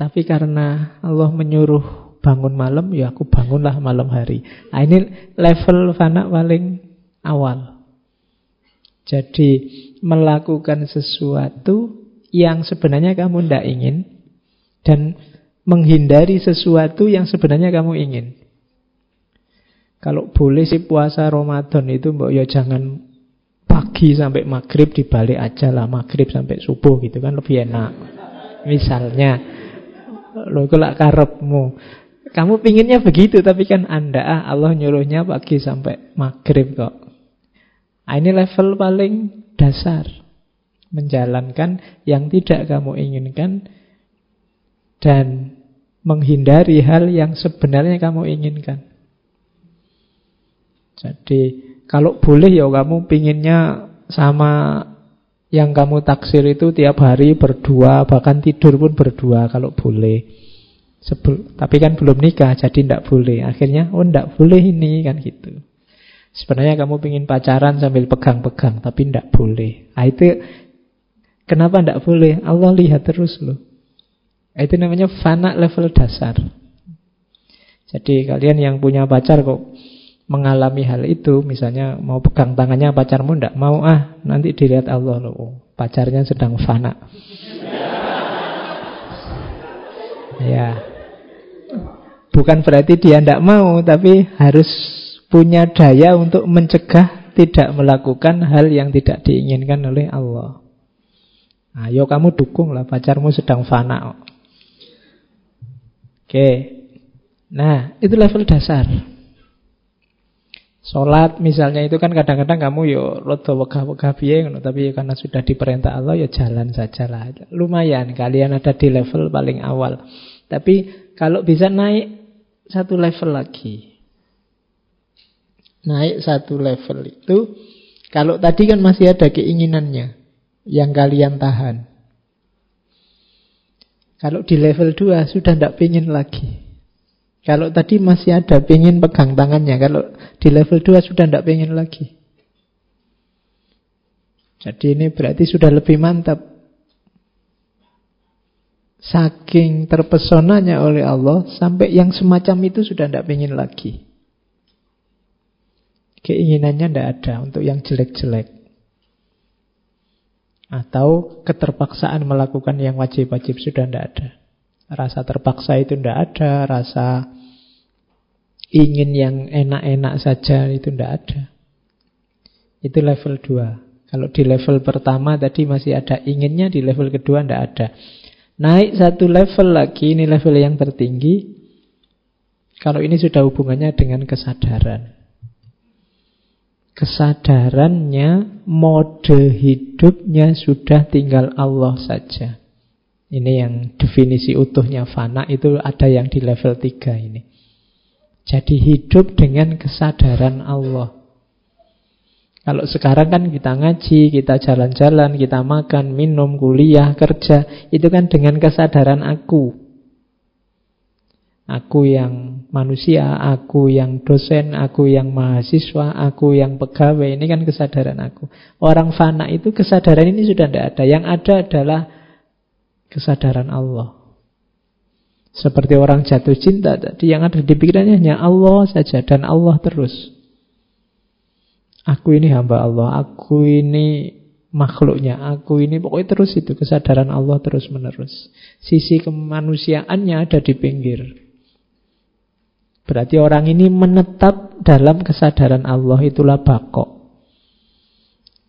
tapi karena Allah menyuruh bangun malam, ya aku bangunlah malam hari. Nah, ini level fana paling awal. Jadi melakukan sesuatu yang sebenarnya kamu tidak ingin dan menghindari sesuatu yang sebenarnya kamu ingin. Kalau boleh sih puasa Ramadan itu mbak ya jangan pagi sampai maghrib dibalik aja lah maghrib sampai subuh gitu kan lebih enak. Misalnya lo kelak karepmu. Kamu pinginnya begitu tapi kan anda ah, Allah nyuruhnya pagi sampai maghrib kok. Nah, ini level paling dasar menjalankan yang tidak kamu inginkan dan menghindari hal yang sebenarnya kamu inginkan. Jadi kalau boleh ya kamu pinginnya sama yang kamu taksir itu tiap hari berdua, bahkan tidur pun berdua kalau boleh. Sebel, tapi kan belum nikah, jadi tidak boleh. Akhirnya, oh tidak boleh ini, kan gitu. Sebenarnya kamu ingin pacaran sambil pegang-pegang, tapi tidak boleh. Nah, itu Kenapa tidak boleh? Allah lihat terus loh. Itu namanya fana level dasar. Jadi kalian yang punya pacar kok mengalami hal itu, misalnya mau pegang tangannya pacarmu tidak mau ah, nanti dilihat Allah loh, oh, pacarnya sedang fana. ya, bukan berarti dia tidak mau, tapi harus punya daya untuk mencegah tidak melakukan hal yang tidak diinginkan oleh Allah. Ayo kamu dukung lah pacarmu sedang fana. Oke. Nah, itu level dasar. Sholat misalnya itu kan kadang-kadang kamu yo rodo wegah-wegah piye tapi karena sudah diperintah Allah ya jalan saja lah. Lumayan kalian ada di level paling awal. Tapi kalau bisa naik satu level lagi. Naik satu level itu kalau tadi kan masih ada keinginannya yang kalian tahan. Kalau di level 2 sudah tidak pingin lagi. Kalau tadi masih ada pingin pegang tangannya. Kalau di level 2 sudah tidak pingin lagi. Jadi ini berarti sudah lebih mantap. Saking terpesonanya oleh Allah sampai yang semacam itu sudah tidak pingin lagi. Keinginannya tidak ada untuk yang jelek-jelek. Atau keterpaksaan melakukan yang wajib-wajib sudah tidak ada. Rasa terpaksa itu tidak ada, rasa ingin yang enak-enak saja itu tidak ada. Itu level 2. Kalau di level pertama tadi masih ada inginnya, di level kedua tidak ada. Naik satu level lagi, ini level yang tertinggi. Kalau ini sudah hubungannya dengan kesadaran kesadarannya, mode hidupnya sudah tinggal Allah saja. Ini yang definisi utuhnya fana itu ada yang di level 3 ini. Jadi hidup dengan kesadaran Allah. Kalau sekarang kan kita ngaji, kita jalan-jalan, kita makan, minum, kuliah, kerja, itu kan dengan kesadaran aku. Aku yang manusia, aku yang dosen, aku yang mahasiswa, aku yang pegawai. Ini kan kesadaran aku. Orang fana itu kesadaran ini sudah tidak ada. Yang ada adalah kesadaran Allah. Seperti orang jatuh cinta tadi yang ada di pikirannya hanya Allah saja dan Allah terus. Aku ini hamba Allah, aku ini makhluknya, aku ini pokoknya terus itu kesadaran Allah terus menerus. Sisi kemanusiaannya ada di pinggir. Berarti orang ini menetap dalam kesadaran Allah itulah bakok.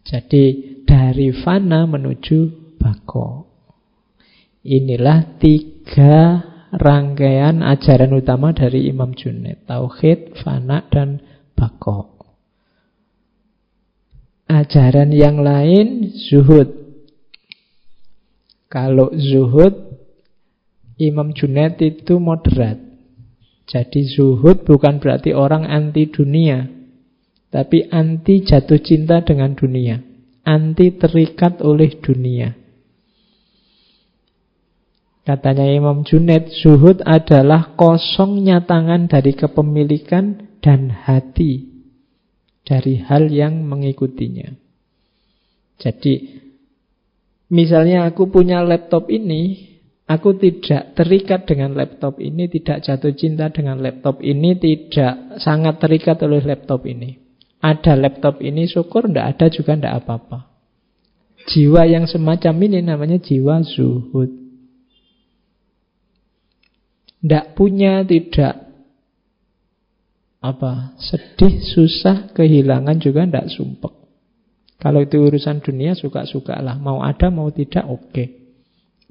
Jadi dari fana menuju bako. Inilah tiga rangkaian ajaran utama dari Imam Junaid. Tauhid, fana, dan bako. Ajaran yang lain zuhud. Kalau zuhud, Imam Junaid itu moderat. Jadi zuhud bukan berarti orang anti dunia, tapi anti jatuh cinta dengan dunia anti terikat oleh dunia. Katanya Imam Junaid, zuhud adalah kosongnya tangan dari kepemilikan dan hati dari hal yang mengikutinya. Jadi, misalnya aku punya laptop ini, aku tidak terikat dengan laptop ini, tidak jatuh cinta dengan laptop ini, tidak sangat terikat oleh laptop ini. Ada laptop ini syukur, tidak ada juga tidak apa-apa. Jiwa yang semacam ini namanya jiwa zuhud. Tidak punya, tidak apa sedih, susah, kehilangan juga tidak sumpek. Kalau itu urusan dunia suka-suka lah. Mau ada, mau tidak, oke. Okay.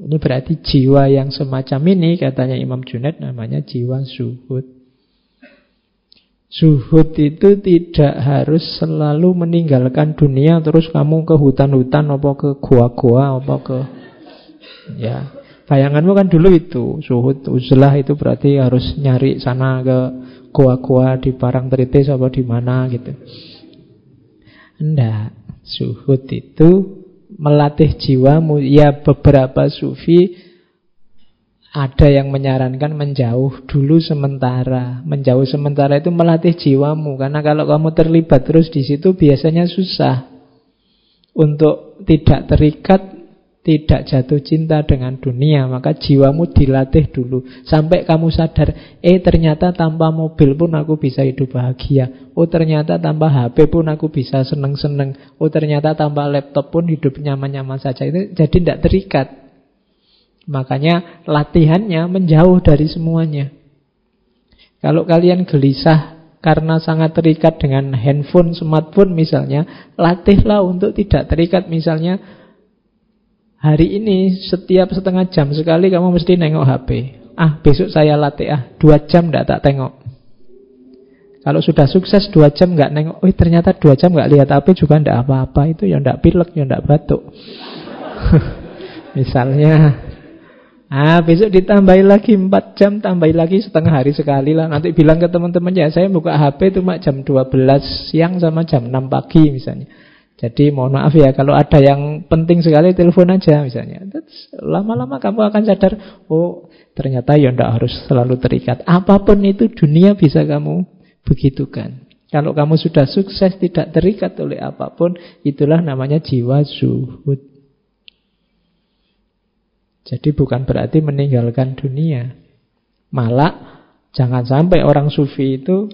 Ini berarti jiwa yang semacam ini, katanya Imam Junaid, namanya jiwa zuhud. Zuhud itu tidak harus selalu meninggalkan dunia terus kamu ke hutan-hutan apa ke gua-gua apa ke ya bayanganmu kan dulu itu zuhud uzlah itu berarti harus nyari sana ke gua-gua di Parangtritis apa di mana gitu. Enggak, zuhud itu melatih jiwamu ya beberapa sufi ada yang menyarankan menjauh dulu sementara. Menjauh sementara itu melatih jiwamu karena kalau kamu terlibat terus di situ biasanya susah untuk tidak terikat, tidak jatuh cinta dengan dunia, maka jiwamu dilatih dulu sampai kamu sadar, eh ternyata tanpa mobil pun aku bisa hidup bahagia. Oh ternyata tanpa HP pun aku bisa seneng-seneng. Oh ternyata tanpa laptop pun hidup nyaman-nyaman saja. Itu jadi tidak terikat. Makanya latihannya menjauh dari semuanya. Kalau kalian gelisah karena sangat terikat dengan handphone, smartphone misalnya, latihlah untuk tidak terikat misalnya hari ini setiap setengah jam sekali kamu mesti nengok HP. Ah, besok saya latih ah, dua jam tidak tak tengok. Kalau sudah sukses dua jam nggak nengok, oh ternyata dua jam nggak lihat HP juga ndak apa-apa itu ya ndak pilek ya ndak batuk. Misalnya Ah, besok ditambahin lagi 4 jam, tambahin lagi setengah hari sekali lah. Nanti bilang ke teman-teman ya, saya buka HP itu mak jam 12 siang sama jam 6 pagi misalnya. Jadi mohon maaf ya, kalau ada yang penting sekali telepon aja misalnya. Lama-lama kamu akan sadar, oh ternyata ya ndak harus selalu terikat. Apa pun itu dunia bisa kamu begitukan. Kalau kamu sudah sukses tidak terikat oleh apa pun, itulah namanya jiwa zuhud. Jadi bukan berarti meninggalkan dunia. Malah jangan sampai orang sufi itu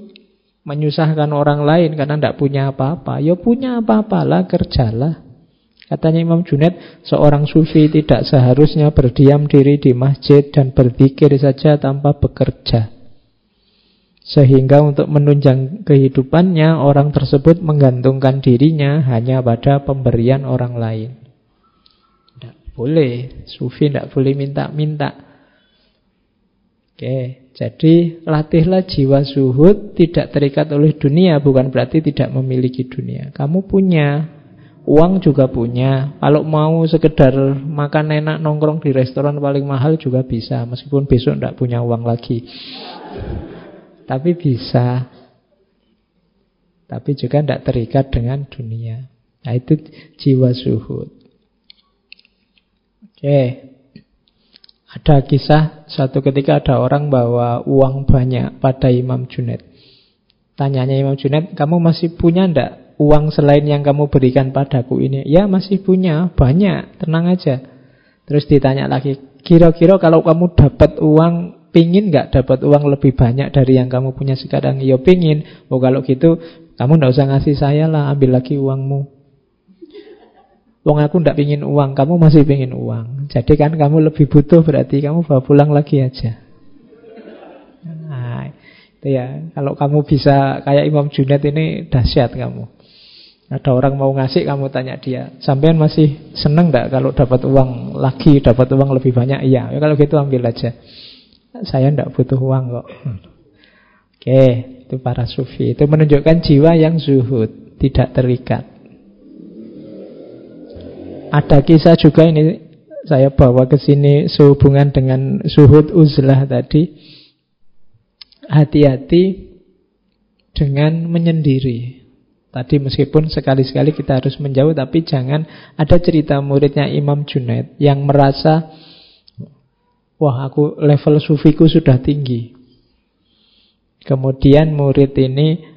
menyusahkan orang lain karena tidak punya apa-apa. Ya punya apa-apalah, kerjalah. Katanya Imam Junaid, seorang sufi tidak seharusnya berdiam diri di masjid dan berzikir saja tanpa bekerja. Sehingga untuk menunjang kehidupannya, orang tersebut menggantungkan dirinya hanya pada pemberian orang lain. Boleh, sufi tidak boleh minta-minta. Oke, jadi latihlah jiwa zuhud tidak terikat oleh dunia bukan berarti tidak memiliki dunia. Kamu punya, uang juga punya. Kalau mau sekedar makan enak nongkrong di restoran paling mahal juga bisa, meskipun besok tidak punya uang lagi. Tapi bisa. Tapi juga tidak terikat dengan dunia. Nah itu jiwa suhud. Oke. Ada kisah suatu ketika ada orang bawa uang banyak pada Imam Junaid. Tanyanya Imam Junaid, kamu masih punya ndak uang selain yang kamu berikan padaku ini? Ya masih punya, banyak, tenang aja. Terus ditanya lagi, kira-kira kalau kamu dapat uang, pingin nggak dapat uang lebih banyak dari yang kamu punya sekarang? Ya pingin. Oh kalau gitu Kamu tidak usah ngasih saya lah, ambil lagi uangmu. Wong aku ndak pingin uang, kamu masih pingin uang. Jadi kan kamu lebih butuh berarti kamu bawa pulang lagi aja. Nah, itu ya. Kalau kamu bisa kayak Imam Junaid ini dahsyat kamu. Ada orang mau ngasih kamu tanya dia, sampean masih seneng nggak kalau dapat uang lagi, dapat uang lebih banyak? Iya. Ya, kalau gitu ambil aja. Saya ndak butuh uang kok. Oke, itu para sufi. Itu menunjukkan jiwa yang zuhud, tidak terikat. Ada kisah juga ini saya bawa ke sini sehubungan dengan suhud uzlah tadi. Hati-hati dengan menyendiri. Tadi meskipun sekali-sekali kita harus menjauh tapi jangan ada cerita muridnya Imam Junaid yang merasa wah aku level sufiku sudah tinggi. Kemudian murid ini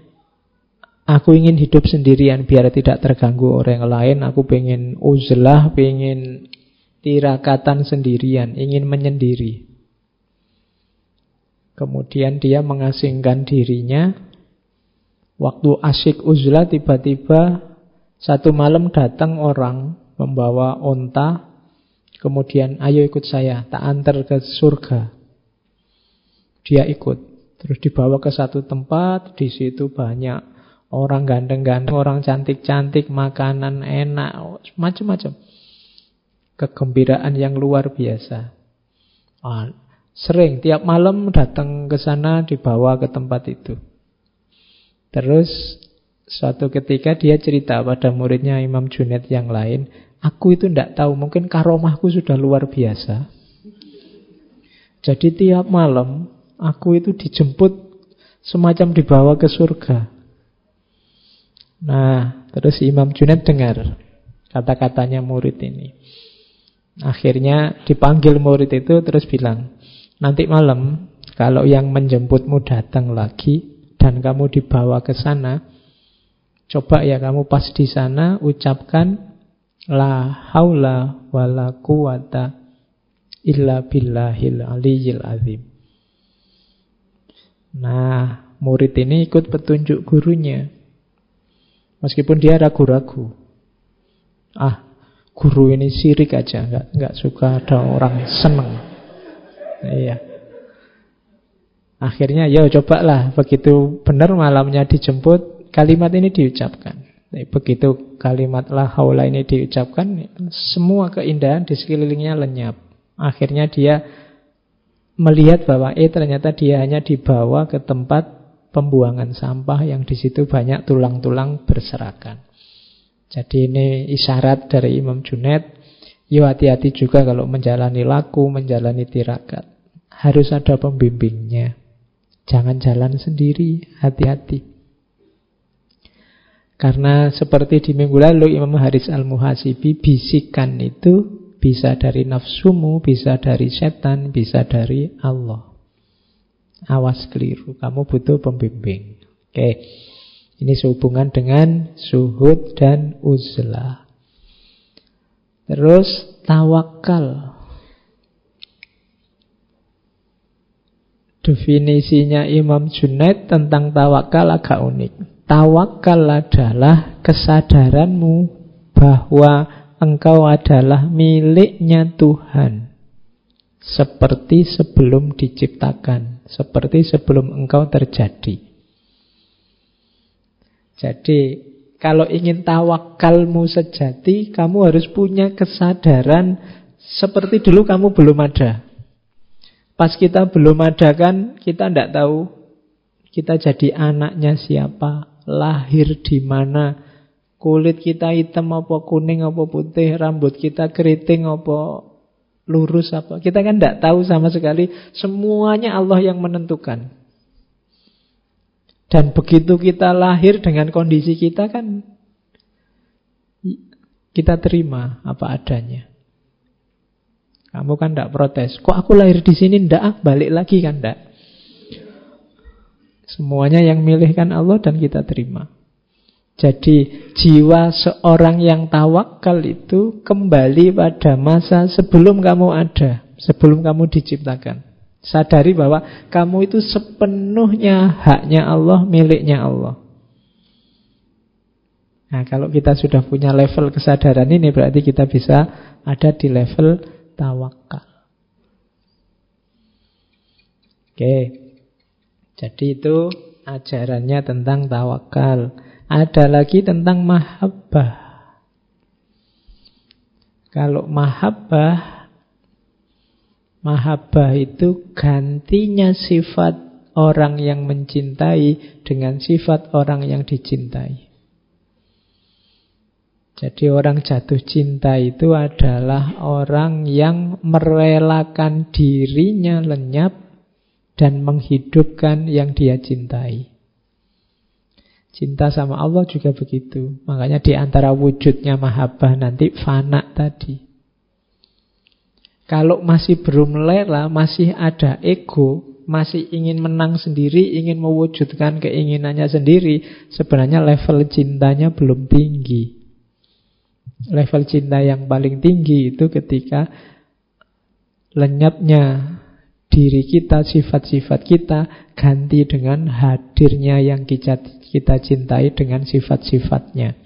Aku ingin hidup sendirian biar tidak terganggu orang lain. Aku pengen uzlah, pengen tirakatan sendirian, ingin menyendiri. Kemudian dia mengasingkan dirinya. Waktu asyik uzlah tiba-tiba satu malam datang orang membawa onta. Kemudian ayo ikut saya, tak antar ke surga. Dia ikut. Terus dibawa ke satu tempat, di situ banyak Orang ganteng-ganteng, orang cantik-cantik, makanan enak, macam-macam. Kegembiraan yang luar biasa. Ah, sering tiap malam datang ke sana dibawa ke tempat itu. Terus suatu ketika dia cerita pada muridnya Imam Junaid yang lain, aku itu tidak tahu, mungkin karomahku sudah luar biasa. Jadi tiap malam aku itu dijemput semacam dibawa ke surga. Nah, terus Imam Junaid dengar kata-katanya murid ini. Akhirnya dipanggil murid itu terus bilang, nanti malam kalau yang menjemputmu datang lagi dan kamu dibawa ke sana, coba ya kamu pas di sana ucapkan la haula wala quwata illa billahil aliyil azim. Nah, murid ini ikut petunjuk gurunya. Meskipun dia ragu-ragu. Ah, guru ini sirik aja, nggak nggak suka ada orang seneng. Iya. Akhirnya ya cobalah begitu benar malamnya dijemput kalimat ini diucapkan. Begitu kalimat la haula ini diucapkan semua keindahan di sekelilingnya lenyap. Akhirnya dia melihat bahwa eh ternyata dia hanya dibawa ke tempat pembuangan sampah yang di situ banyak tulang-tulang berserakan. Jadi ini isyarat dari Imam Junaid. Yo hati-hati juga kalau menjalani laku, menjalani tirakat. Harus ada pembimbingnya. Jangan jalan sendiri, hati-hati. Karena seperti di minggu lalu Imam Haris Al-Muhasibi bisikan itu bisa dari nafsumu, bisa dari setan, bisa dari Allah. Awas keliru, kamu butuh pembimbing. Oke. Ini sehubungan dengan suhud dan uzlah. Terus tawakal. Definisinya Imam Junaid tentang tawakal agak unik. Tawakal adalah kesadaranmu bahwa engkau adalah miliknya Tuhan. Seperti sebelum diciptakan seperti sebelum engkau terjadi. Jadi, kalau ingin tawakalmu sejati, kamu harus punya kesadaran seperti dulu kamu belum ada. Pas kita belum ada kan, kita tidak tahu kita jadi anaknya siapa, lahir di mana, kulit kita hitam apa kuning apa putih, rambut kita keriting apa lurus apa. Kita kan tidak tahu sama sekali. Semuanya Allah yang menentukan. Dan begitu kita lahir dengan kondisi kita kan kita terima apa adanya. Kamu kan tidak protes. Kok aku lahir di sini ndak ah, balik lagi kan ndak. Semuanya yang milihkan Allah dan kita terima. Jadi jiwa seorang yang tawakal itu kembali pada masa sebelum kamu ada, sebelum kamu diciptakan. Sadari bahwa kamu itu sepenuhnya haknya Allah, miliknya Allah. Nah, kalau kita sudah punya level kesadaran ini berarti kita bisa ada di level tawakal. Oke. Jadi itu ajarannya tentang tawakal. Ada lagi tentang mahabbah. Kalau mahabbah Mahabbah itu gantinya sifat orang yang mencintai dengan sifat orang yang dicintai. Jadi orang jatuh cinta itu adalah orang yang merelakan dirinya lenyap dan menghidupkan yang dia cintai. Cinta sama Allah juga begitu. Makanya di antara wujudnya mahabbah nanti fana tadi. Kalau masih belum rela, masih ada ego, masih ingin menang sendiri, ingin mewujudkan keinginannya sendiri, sebenarnya level cintanya belum tinggi. Level cinta yang paling tinggi itu ketika lenyapnya diri kita, sifat-sifat kita ganti dengan hadirnya yang kita, cintai dengan sifat-sifatnya.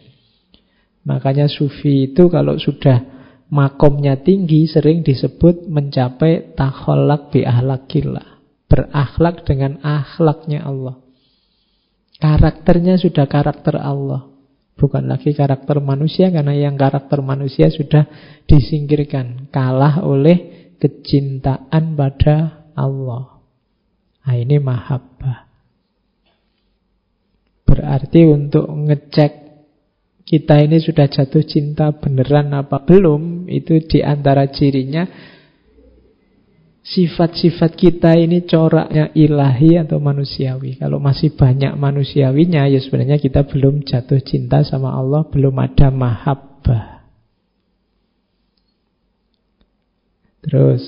Makanya sufi itu kalau sudah makomnya tinggi sering disebut mencapai takholak bi ahlakillah. Berakhlak dengan akhlaknya Allah. Karakternya sudah karakter Allah. Bukan lagi karakter manusia karena yang karakter manusia sudah disingkirkan. Kalah oleh kecintaan pada Allah. Nah ini mahabbah. Berarti untuk ngecek kita ini sudah jatuh cinta beneran apa belum, itu di antara cirinya sifat-sifat kita ini coraknya ilahi atau manusiawi. Kalau masih banyak manusiawinya, ya sebenarnya kita belum jatuh cinta sama Allah, belum ada mahabbah. Terus,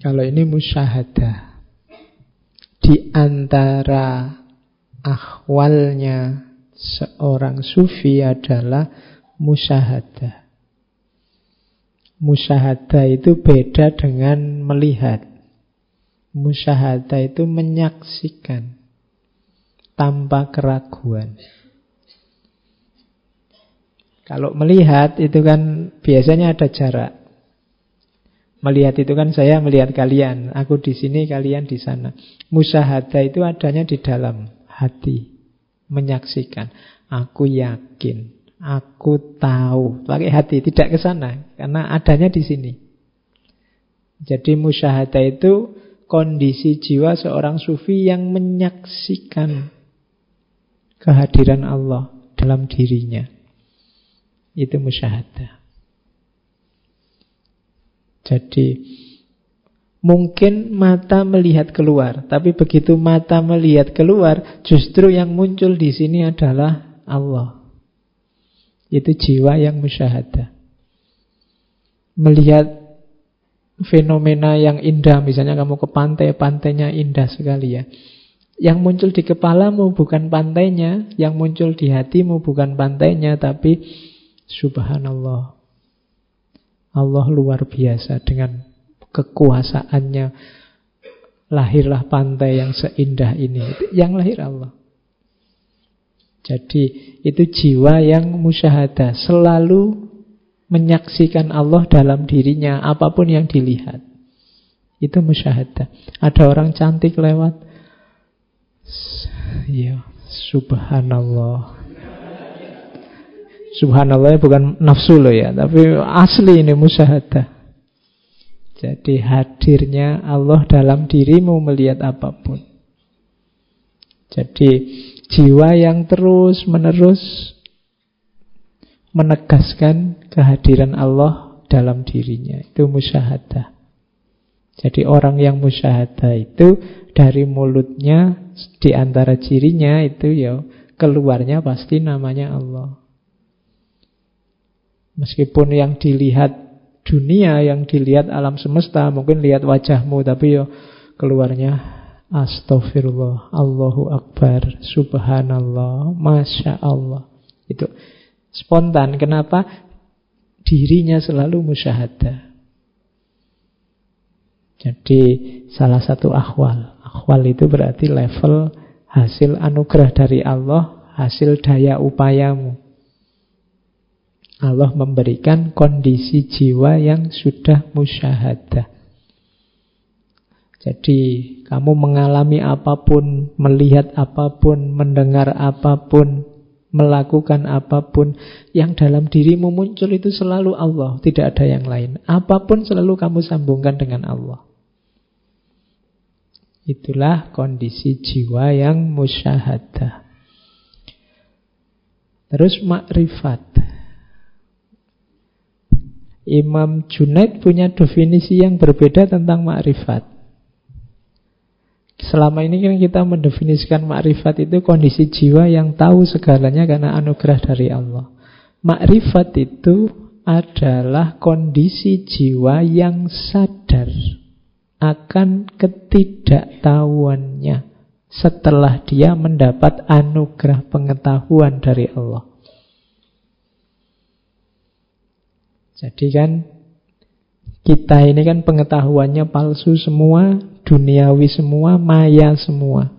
kalau ini musyahadah, di antara akhwalnya seorang sufi adalah musyahadah. Musyahadah itu beda dengan melihat. Musyahadah itu menyaksikan tanpa keraguan. Kalau melihat itu kan biasanya ada jarak. Melihat itu kan saya melihat kalian, aku di sini, kalian di sana. Musyahadah itu adanya di dalam hati, menyaksikan. Aku yakin, Aku tahu. Pakai hati, tidak ke sana. Karena adanya di sini. Jadi musyahadah itu kondisi jiwa seorang sufi yang menyaksikan kehadiran Allah dalam dirinya. Itu musyahadah. Jadi mungkin mata melihat keluar, tapi begitu mata melihat keluar, justru yang muncul di sini adalah Allah. Itu jiwa yang musyahadah. Melihat fenomena yang indah, misalnya kamu ke pantai, pantainya indah sekali ya. Yang muncul di kepalamu bukan pantainya, yang muncul di hatimu bukan pantainya, tapi subhanallah. Allah luar biasa dengan kekuasaannya. Lahirlah pantai yang seindah ini. Yang lahir Allah. Jadi itu jiwa yang musyahadah Selalu menyaksikan Allah dalam dirinya Apa pun yang dilihat Itu musyahadah Ada orang cantik lewat Ya subhanallah Subhanallah bukan nafsu loh ya Tapi asli ini musyahadah jadi hadirnya Allah dalam dirimu melihat apa pun. Jadi jiwa yang terus-menerus menegaskan kehadiran Allah dalam dirinya. Itu musyahadah. Jadi orang yang musyahadah itu dari mulutnya di antara cirinya itu ya keluarnya pasti namanya Allah. Meskipun yang dilihat dunia, yang dilihat alam semesta, mungkin lihat wajahmu, tapi ya keluarnya Astaghfirullah, Allahu Akbar, Subhanallah, Masya Allah. Itu spontan. Kenapa? Dirinya selalu musyahadah. Jadi salah satu akhwal. Akhwal itu berarti level hasil anugerah dari Allah, hasil daya upayamu. Allah memberikan kondisi jiwa yang sudah musyahadah. Jadi kamu mengalami apa pun, melihat apa pun, mendengar apa pun, melakukan apa pun yang dalam dirimu muncul itu selalu Allah, tidak ada yang lain. Apa pun selalu kamu sambungkan dengan Allah. Itulah kondisi jiwa yang musyahadah. Terus makrifat. Imam Junaid punya definisi yang berbeda tentang makrifat. Selama ini kan kita mendefinisikan makrifat itu kondisi jiwa yang tahu segalanya karena anugerah dari Allah. Makrifat itu adalah kondisi jiwa yang sadar akan ketidaktahuannya setelah dia mendapat anugerah pengetahuan dari Allah. Jadi kan kita ini kan pengetahuannya palsu semua, duniawi semua, maya semua.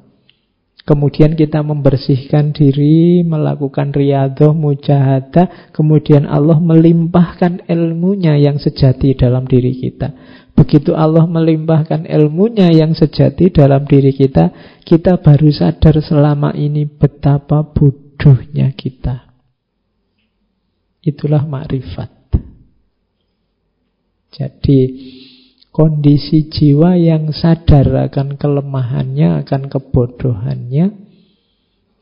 Kemudian kita membersihkan diri, melakukan riadoh, mujahadah. Kemudian Allah melimpahkan ilmunya yang sejati dalam diri kita. Begitu Allah melimpahkan ilmunya yang sejati dalam diri kita, kita baru sadar selama ini betapa bodohnya kita. Itulah makrifat. Jadi kondisi jiwa yang sadar akan kelemahannya, akan kebodohannya,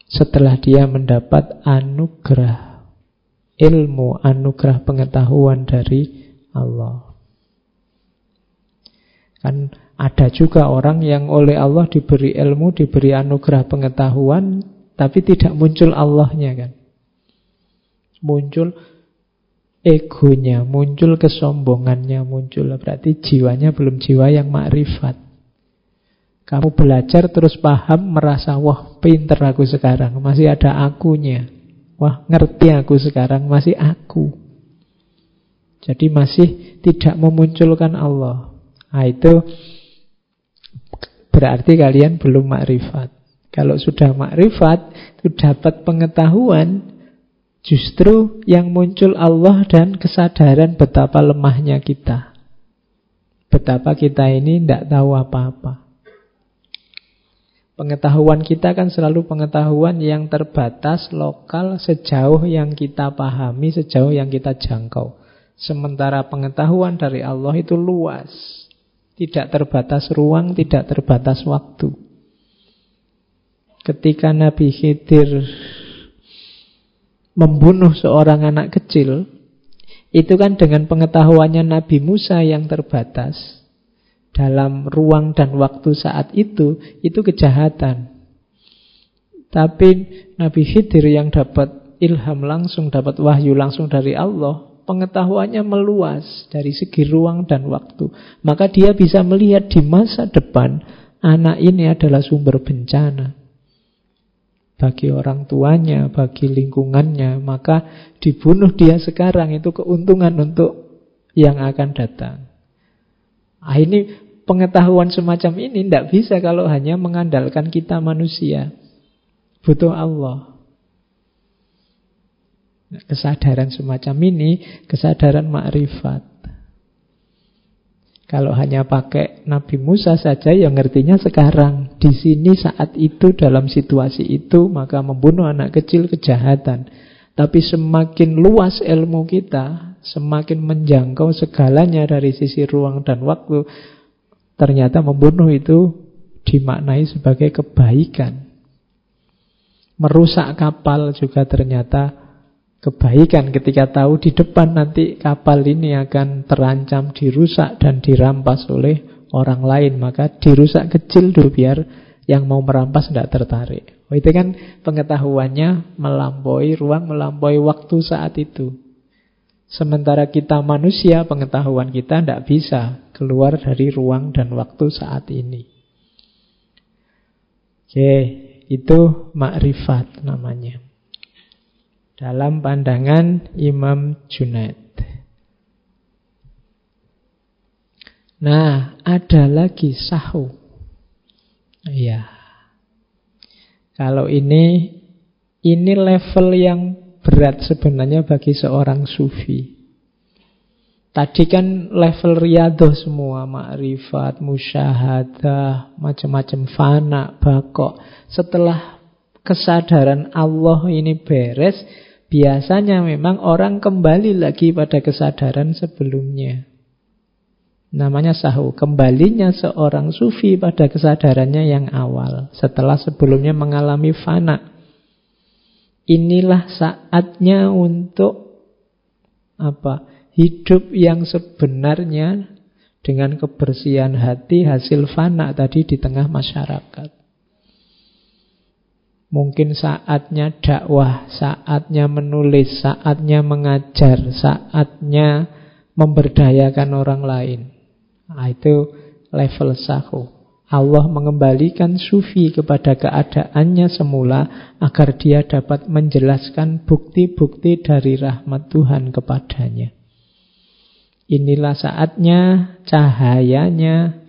setelah dia mendapat anugerah ilmu, anugerah pengetahuan dari Allah. Kan ada juga orang yang oleh Allah diberi ilmu, diberi anugerah pengetahuan, tapi tidak muncul Allahnya kan. Muncul egonya, muncul kesombongannya, muncul berarti jiwanya belum jiwa yang makrifat. Kamu belajar terus paham, merasa wah pinter aku sekarang, masih ada akunya. Wah ngerti aku sekarang, masih aku. Jadi masih tidak memunculkan Allah. Nah itu berarti kalian belum makrifat. Kalau sudah makrifat, itu dapat pengetahuan, justru yang muncul Allah dan kesadaran betapa lemahnya kita. Betapa kita ini tidak tahu apa-apa. Pengetahuan kita kan selalu pengetahuan yang terbatas, lokal, sejauh yang kita pahami, sejauh yang kita jangkau. Sementara pengetahuan dari Allah itu luas. Tidak terbatas ruang, tidak terbatas waktu. Ketika Nabi Khidir membunuh seorang anak kecil, itu kan dengan pengetahuannya Nabi Musa yang terbatas dalam ruang dan waktu saat itu, itu kejahatan. Tapi Nabi Khidir yang dapat ilham langsung, dapat wahyu langsung dari Allah, pengetahuannya meluas dari segi ruang dan waktu. Maka dia bisa melihat di masa depan anak ini adalah sumber bencana. Bagi orang tuanya, bagi lingkungannya, maka dibunuh dia sekarang itu keuntungan untuk yang akan datang. Nah, ini pengetahuan semacam ini tidak bisa kalau hanya mengandalkan kita manusia. Butuh Allah. Kesadaran semacam ini, kesadaran makrifat. Kalau hanya pakai Nabi Musa saja, yang ngertinya sekarang. Di sini saat itu, dalam situasi itu, maka membunuh anak kecil kejahatan. Tapi semakin luas ilmu kita, semakin menjangkau segalanya dari sisi ruang dan waktu, ternyata membunuh itu dimaknai sebagai kebaikan. Merusak kapal juga ternyata kebaikan ketika tahu di depan nanti kapal ini akan terancam dirusak dan dirampas oleh orang lain. Maka dirusak kecil dulu biar yang mau merampas tidak tertarik. Oh, itu kan pengetahuannya melampaui ruang, melampaui waktu saat itu. Sementara kita manusia, pengetahuan kita tidak bisa keluar dari ruang dan waktu saat ini. Oke, itu makrifat namanya dalam pandangan Imam Junaid. Nah, ada lagi sahu. Iya. Kalau ini ini level yang berat sebenarnya bagi seorang sufi. Tadi kan level riadoh semua, makrifat, musyahadah, macam-macam fana, bakok. Setelah kesadaran Allah ini beres, biasanya memang orang kembali lagi pada kesadaran sebelumnya. Namanya sahu, kembalinya seorang sufi pada kesadarannya yang awal, setelah sebelumnya mengalami fana. Inilah saatnya untuk apa? hidup yang sebenarnya dengan kebersihan hati hasil fana tadi di tengah masyarakat. Mungkin saatnya dakwah, saatnya menulis, saatnya mengajar, saatnya memberdayakan orang lain. Nah, itu level sahu. Allah mengembalikan sufi kepada keadaannya semula agar dia dapat menjelaskan bukti-bukti dari rahmat Tuhan kepadanya. Inilah saatnya cahayanya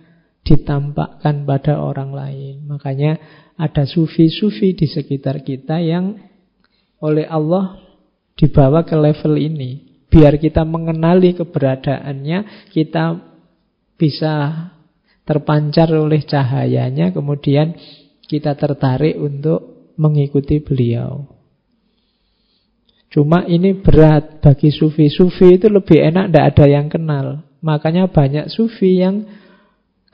ditampakkan pada orang lain. Makanya ada sufi-sufi di sekitar kita yang oleh Allah dibawa ke level ini. Biar kita mengenali keberadaannya, kita bisa terpancar oleh cahayanya, kemudian kita tertarik untuk mengikuti beliau. Cuma ini berat bagi sufi. Sufi itu lebih enak, tidak ada yang kenal. Makanya banyak sufi yang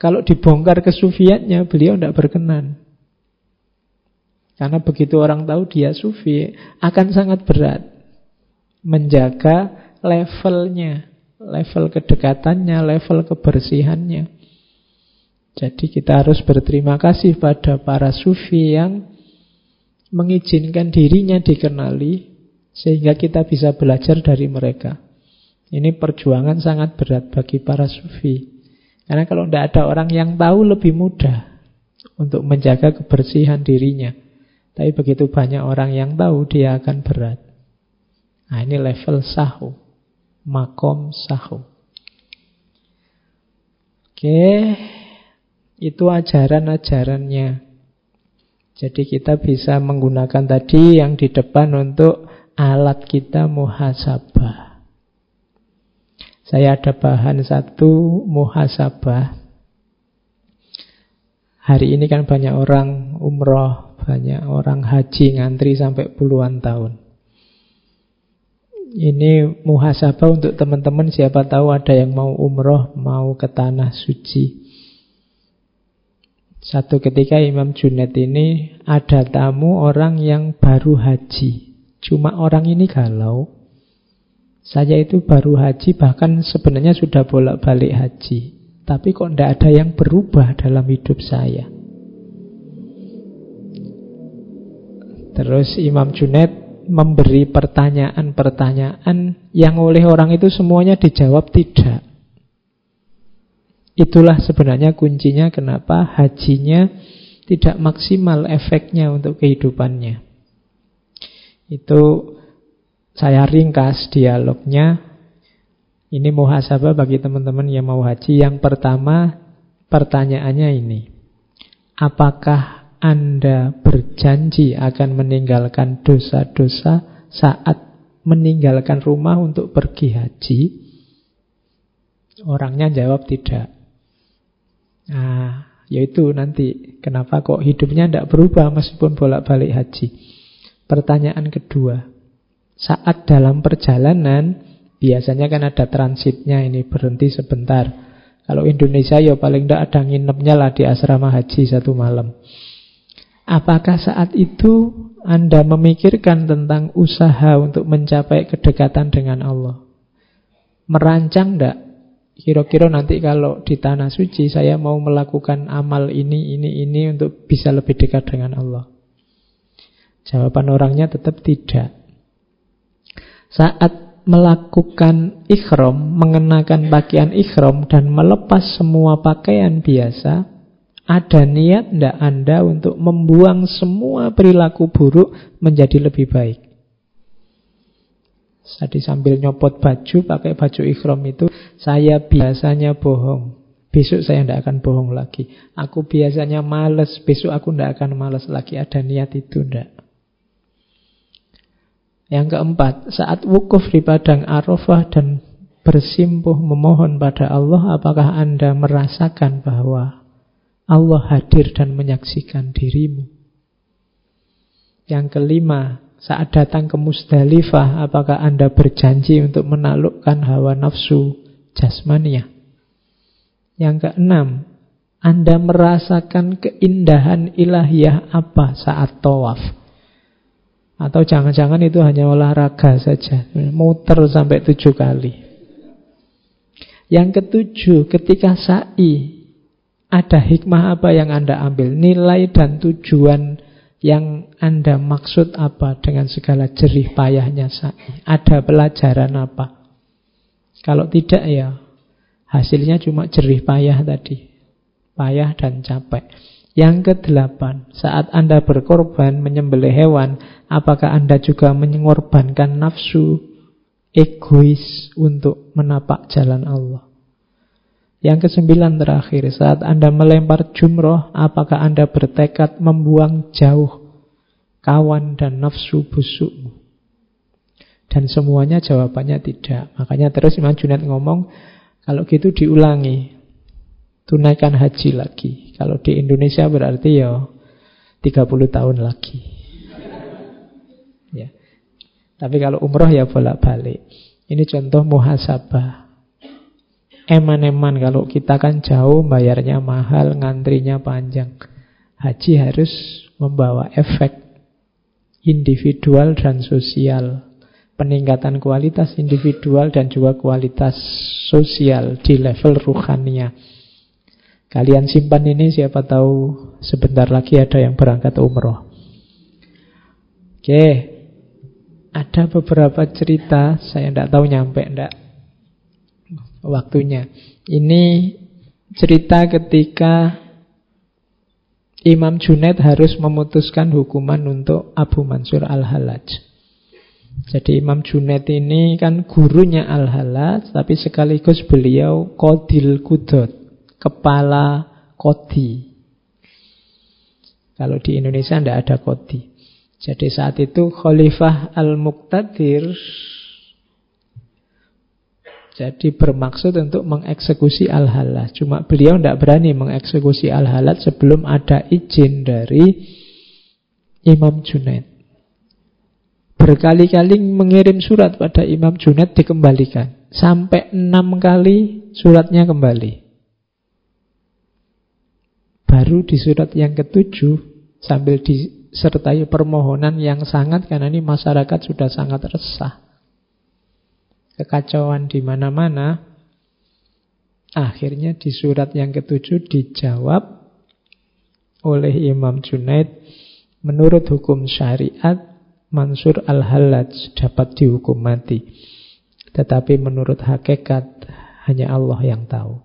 kalau dibongkar kesufiannya, beliau tidak berkenan. Karena begitu orang tahu dia sufi, akan sangat berat menjaga levelnya, level kedekatannya, level kebersihannya. Jadi kita harus berterima kasih pada para sufi yang mengizinkan dirinya dikenali, sehingga kita bisa belajar dari mereka. Ini perjuangan sangat berat bagi para sufi. Karena kalau tidak ada orang yang tahu lebih mudah untuk menjaga kebersihan dirinya. Tapi begitu banyak orang yang tahu dia akan berat. Nah ini level sahu. Makom sahu. Oke. Itu ajaran-ajarannya. Jadi kita bisa menggunakan tadi yang di depan untuk alat kita muhasabah. Saya ada bahan satu muhasabah. Hari ini kan banyak orang umroh, banyak orang haji ngantri sampai puluhan tahun. Ini muhasabah untuk teman-teman siapa tahu ada yang mau umroh, mau ke tanah suci. Satu ketika Imam Junet ini ada tamu orang yang baru haji. Cuma orang ini galau. Saya itu baru haji, bahkan sebenarnya sudah bolak-balik haji. Tapi kok tidak ada yang berubah dalam hidup saya. Terus Imam Junaid memberi pertanyaan-pertanyaan yang oleh orang itu semuanya dijawab tidak. Itulah sebenarnya kuncinya kenapa hajinya tidak maksimal efeknya untuk kehidupannya. Itu saya ringkas dialognya. Ini muhasabah bagi teman-teman yang mau haji. Yang pertama, pertanyaannya ini. Apakah Anda berjanji akan meninggalkan dosa-dosa saat meninggalkan rumah untuk pergi haji? Orangnya jawab tidak. Nah, yaitu nanti kenapa kok hidupnya tidak berubah meskipun bolak-balik haji. Pertanyaan kedua, saat dalam perjalanan biasanya kan ada transitnya ini berhenti sebentar. Kalau Indonesia ya paling tidak ada nginepnya lah di asrama haji satu malam. Apakah saat itu Anda memikirkan tentang usaha untuk mencapai kedekatan dengan Allah? Merancang tidak? Kira-kira nanti kalau di tanah suci saya mau melakukan amal ini, ini, ini untuk bisa lebih dekat dengan Allah. Jawaban orangnya tetap tidak. Saat melakukan ikhram, mengenakan pakaian ikhram dan melepas semua pakaian biasa, ada niat tidak Anda untuk membuang semua perilaku buruk menjadi lebih baik? Tadi sambil nyopot baju, pakai baju ikhram itu, saya biasanya bohong. Besok saya tidak akan bohong lagi. Aku biasanya males, besok aku tidak akan males lagi. Ada niat itu tidak. Yang keempat, saat wukuf di padang Arafah dan bersimpuh memohon pada Allah, apakah Anda merasakan bahwa Allah hadir dan menyaksikan dirimu? Yang kelima, saat datang ke Musdalifah, apakah Anda berjanji untuk menaklukkan hawa nafsu jasmania? Yang keenam, Anda merasakan keindahan ilahiyah apa saat tawaf? Atau jangan-jangan itu hanya olahraga saja, muter sampai tujuh kali. Yang ketujuh, ketika sa'i, ada hikmah apa yang Anda ambil? Nilai dan tujuan yang Anda maksud apa dengan segala jerih payahnya sa'i? Ada pelajaran apa? Kalau tidak ya Hasilnya cuma jerih payah tadi. Payah dan capek. Yang kedelapan, saat Anda berkorban menyembelih hewan, apakah Anda juga mengorbankan nafsu egois untuk menapak jalan Allah? Yang kesembilan terakhir, saat Anda melempar jumroh, apakah Anda bertekad membuang jauh kawan dan nafsu busukmu? Dan semuanya jawabannya tidak. Makanya terus Imam Junaid ngomong, kalau gitu diulangi. Tunaikan haji lagi. Kalau di Indonesia berarti ya 30 tahun lagi. Ya. Tapi kalau umroh ya bolak-balik. Ini contoh muhasabah. Eman-eman kalau kita kan jauh bayarnya mahal, ngantrinya panjang. Haji harus membawa efek individual dan sosial peningkatan kualitas individual dan juga kualitas sosial di level ruhania. Kalian simpan ini siapa tahu sebentar lagi ada yang berangkat umroh. Oke, ada beberapa cerita, saya tidak tahu nyampe tidak waktunya. Ini cerita ketika Imam Junaid harus memutuskan hukuman untuk Abu Mansur Al-Halaj. Jadi Imam Junaid ini kan gurunya Al-Halaj, tapi sekaligus beliau Kodil Kudot, kepala Kodi. Kalau di Indonesia tidak ada Kodi. Jadi saat itu Khalifah Al-Muqtadir jadi bermaksud untuk mengeksekusi Al-Halaj. Cuma beliau tidak berani mengeksekusi Al-Halaj sebelum ada izin dari Imam Junaid berkali-kali mengirim surat pada Imam Junaid dikembalikan. Sampai enam kali suratnya kembali. Baru di surat yang ketujuh sambil disertai permohonan yang sangat karena ini masyarakat sudah sangat resah. Kekacauan di mana-mana. Akhirnya di surat yang ketujuh dijawab oleh Imam Junaid menurut hukum syariat Mansur al-Hallaj dapat dihukum mati. Tetapi menurut hakikat hanya Allah yang tahu.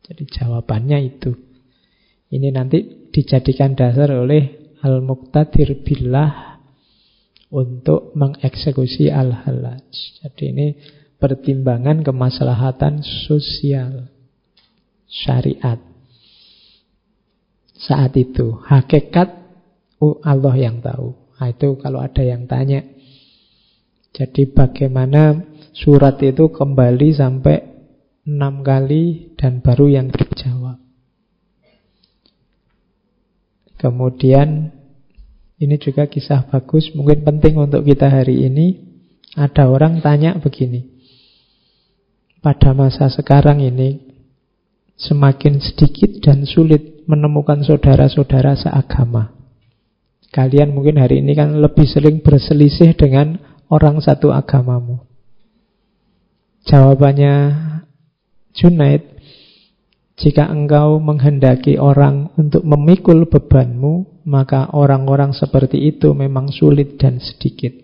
Jadi jawabannya itu. Ini nanti dijadikan dasar oleh Al-Muqtadir Billah untuk mengeksekusi Al-Hallaj. Jadi ini pertimbangan kemaslahatan sosial syariat. Saat itu hakikat Allah yang tahu. Nah, itu kalau ada yang tanya. Jadi bagaimana surat itu kembali sampai enam kali dan baru yang dijawab. Kemudian ini juga kisah bagus, mungkin penting untuk kita hari ini. Ada orang tanya begini. Pada masa sekarang ini semakin sedikit dan sulit menemukan saudara-saudara seagama. Kalian mungkin hari ini kan lebih sering berselisih dengan orang satu agamamu. Jawabannya Junaid, jika engkau menghendaki orang untuk memikul bebanmu, maka orang-orang seperti itu memang sulit dan sedikit.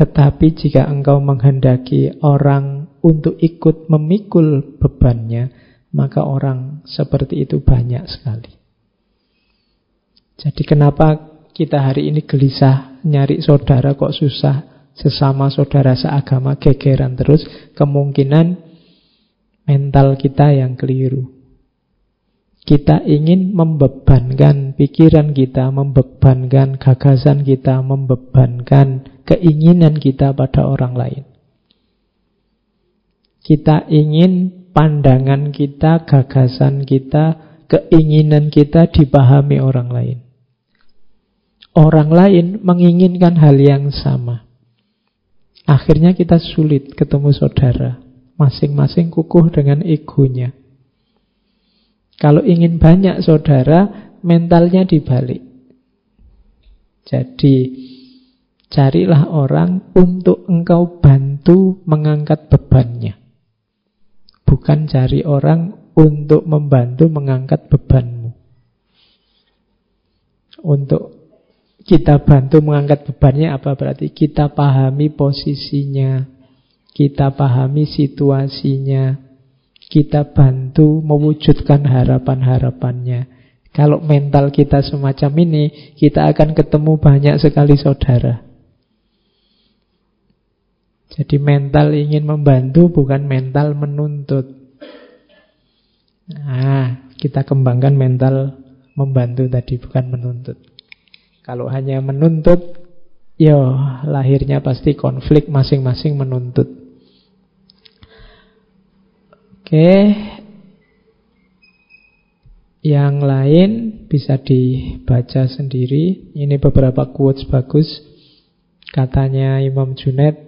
Tetapi jika engkau menghendaki orang untuk ikut memikul bebannya, maka orang seperti itu banyak sekali. Jadi kenapa kita hari ini gelisah nyari saudara kok susah sesama saudara seagama gegeran terus kemungkinan mental kita yang keliru. Kita ingin membebankan pikiran kita, membebankan gagasan kita, membebankan keinginan kita pada orang lain. Kita ingin pandangan kita, gagasan kita, keinginan kita dipahami orang lain. Orang lain menginginkan hal yang sama. Akhirnya kita sulit ketemu saudara. Masing-masing kukuh dengan egonya. Kalau ingin banyak saudara, mentalnya dibalik. Jadi, carilah orang untuk engkau bantu mengangkat bebannya. Bukan cari orang untuk membantu mengangkat bebanmu. Untuk kita bantu mengangkat bebannya apa berarti? Kita pahami posisinya, kita pahami situasinya, kita bantu mewujudkan harapan-harapannya. Kalau mental kita semacam ini, kita akan ketemu banyak sekali saudara. Jadi mental ingin membantu bukan mental menuntut. Nah, kita kembangkan mental membantu tadi bukan menuntut. Kalau hanya menuntut, yo lahirnya pasti konflik masing-masing menuntut. Oke. Yang lain bisa dibaca sendiri. Ini beberapa quotes bagus. Katanya Imam Junaid,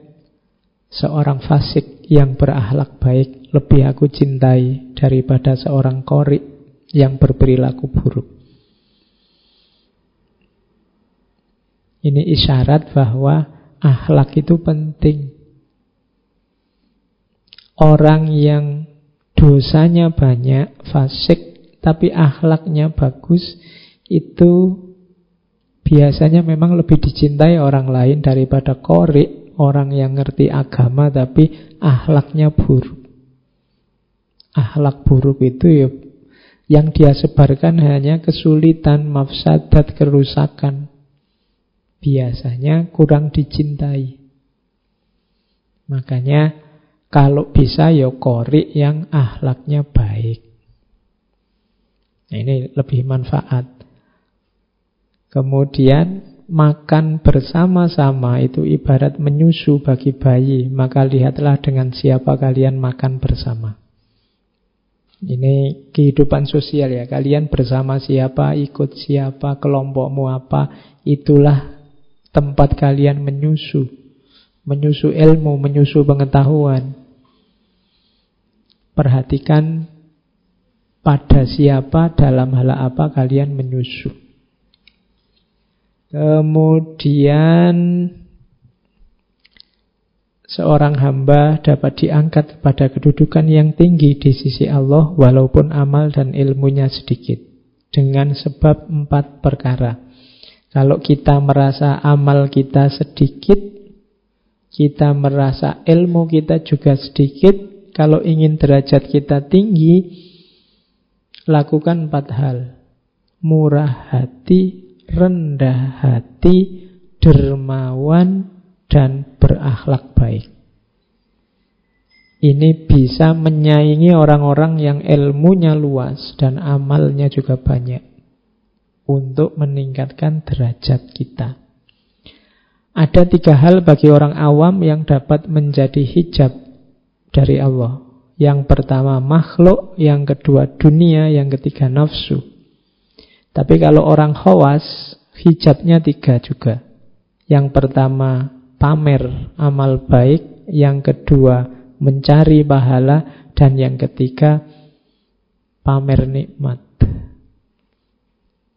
seorang fasik yang berakhlak baik lebih aku cintai daripada seorang korik yang berperilaku buruk. Ini isyarat bahwa akhlak itu penting. Orang yang dosanya banyak, fasik, tapi akhlaknya bagus, itu biasanya memang lebih dicintai orang lain daripada korik, orang yang ngerti agama tapi akhlaknya buruk. Akhlak buruk itu ya yang dia sebarkan hanya kesulitan, mafsadat, kerusakan. Biasanya kurang dicintai. Makanya kalau bisa ya korik yang ahlaknya baik. Nah, ini lebih manfaat. Kemudian makan bersama-sama itu ibarat menyusu bagi bayi. Maka lihatlah dengan siapa kalian makan bersama. Ini kehidupan sosial ya. Kalian bersama siapa, ikut siapa, kelompokmu apa. Itulah tempat kalian menyusu. Menyusu ilmu, menyusu pengetahuan. Perhatikan pada siapa, dalam hal apa kalian menyusup. Kemudian seorang hamba dapat diangkat pada kedudukan yang tinggi di sisi Allah walaupun amal dan ilmunya sedikit. Dengan sebab empat perkara. Kalau kita merasa amal kita sedikit, kita merasa ilmu kita juga sedikit, kalau ingin derajat kita tinggi, lakukan empat hal. Murah hati, rendah hati, dermawan, dan berakhlak baik. Ini bisa menyaingi orang-orang yang ilmunya luas dan amalnya juga banyak untuk meningkatkan derajat kita. Ada tiga hal bagi orang awam yang dapat menjadi hijab dari Allah. Yang pertama makhluk, yang kedua dunia, yang ketiga nafsu. Tapi kalau orang khawas, hijabnya tiga juga. Yang pertama pamer amal baik, yang kedua mencari pahala, dan yang ketiga pamer nikmat.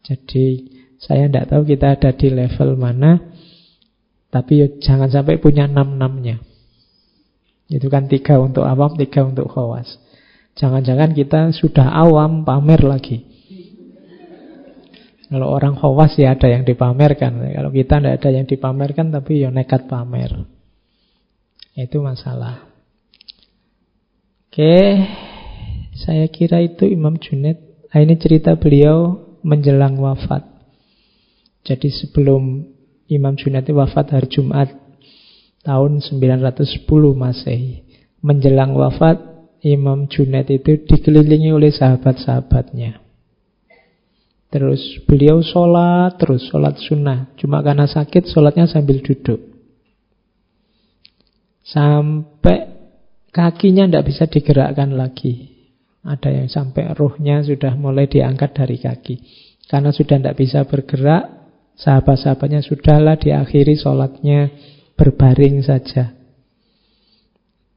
Jadi saya tidak tahu kita ada di level mana, tapi jangan sampai punya enam-enamnya. Itu kan tiga untuk awam, tiga untuk khawas. Jangan-jangan kita sudah awam, pamer lagi. Kalau orang khawas ya ada yang dipamerkan. Kalau kita tidak ada yang dipamerkan, tapi ya nekat pamer. Itu masalah. Oke, saya kira itu Imam Junaid. Nah, ini cerita beliau menjelang wafat. Jadi sebelum Imam Junaid wafat hari Jumat tahun 910 Masehi. Menjelang wafat, Imam Junaid itu dikelilingi oleh sahabat-sahabatnya. Terus beliau sholat terus, sholat sunnah. Cuma karena sakit, sholatnya sambil duduk. Sampai kakinya tidak bisa digerakkan lagi. Ada yang sampai ruhnya sudah mulai diangkat dari kaki. Karena sudah tidak bisa bergerak, sahabat-sahabatnya sudahlah diakhiri sholatnya berbaring saja.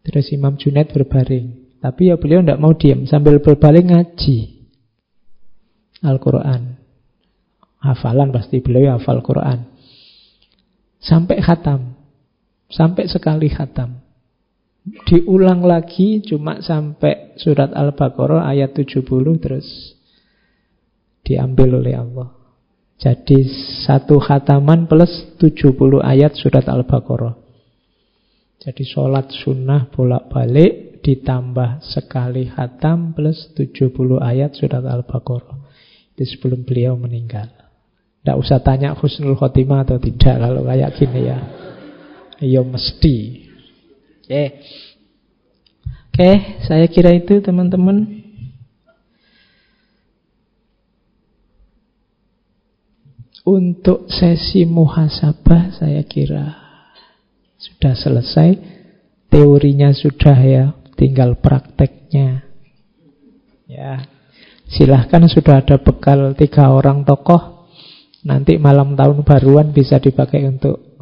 Terus Imam Junaid berbaring. Tapi ya beliau tidak mau diam, sambil berbaring ngaji. Al-Quran. Hafalan pasti beliau hafal Quran. Sampai khatam. Sampai sekali khatam. Diulang lagi cuma sampai surat Al-Baqarah ayat 70 terus diambil oleh Allah. Jadi satu khataman plus 70 ayat surat Al-Baqarah. Jadi sholat sunnah bolak-balik ditambah sekali khatam plus 70 ayat surat Al-Baqarah. Itu sebelum beliau meninggal. Tidak usah tanya husnul khotimah atau tidak kalau kayak gini ya. Iya mesti. Oke. Okay. Oke, okay, saya kira itu teman-teman. Untuk sesi muhasabah saya kira sudah selesai. Teorinya sudah ya, tinggal prakteknya. Ya, Silahkan sudah ada bekal tiga orang tokoh Nanti malam tahun baruan bisa dipakai untuk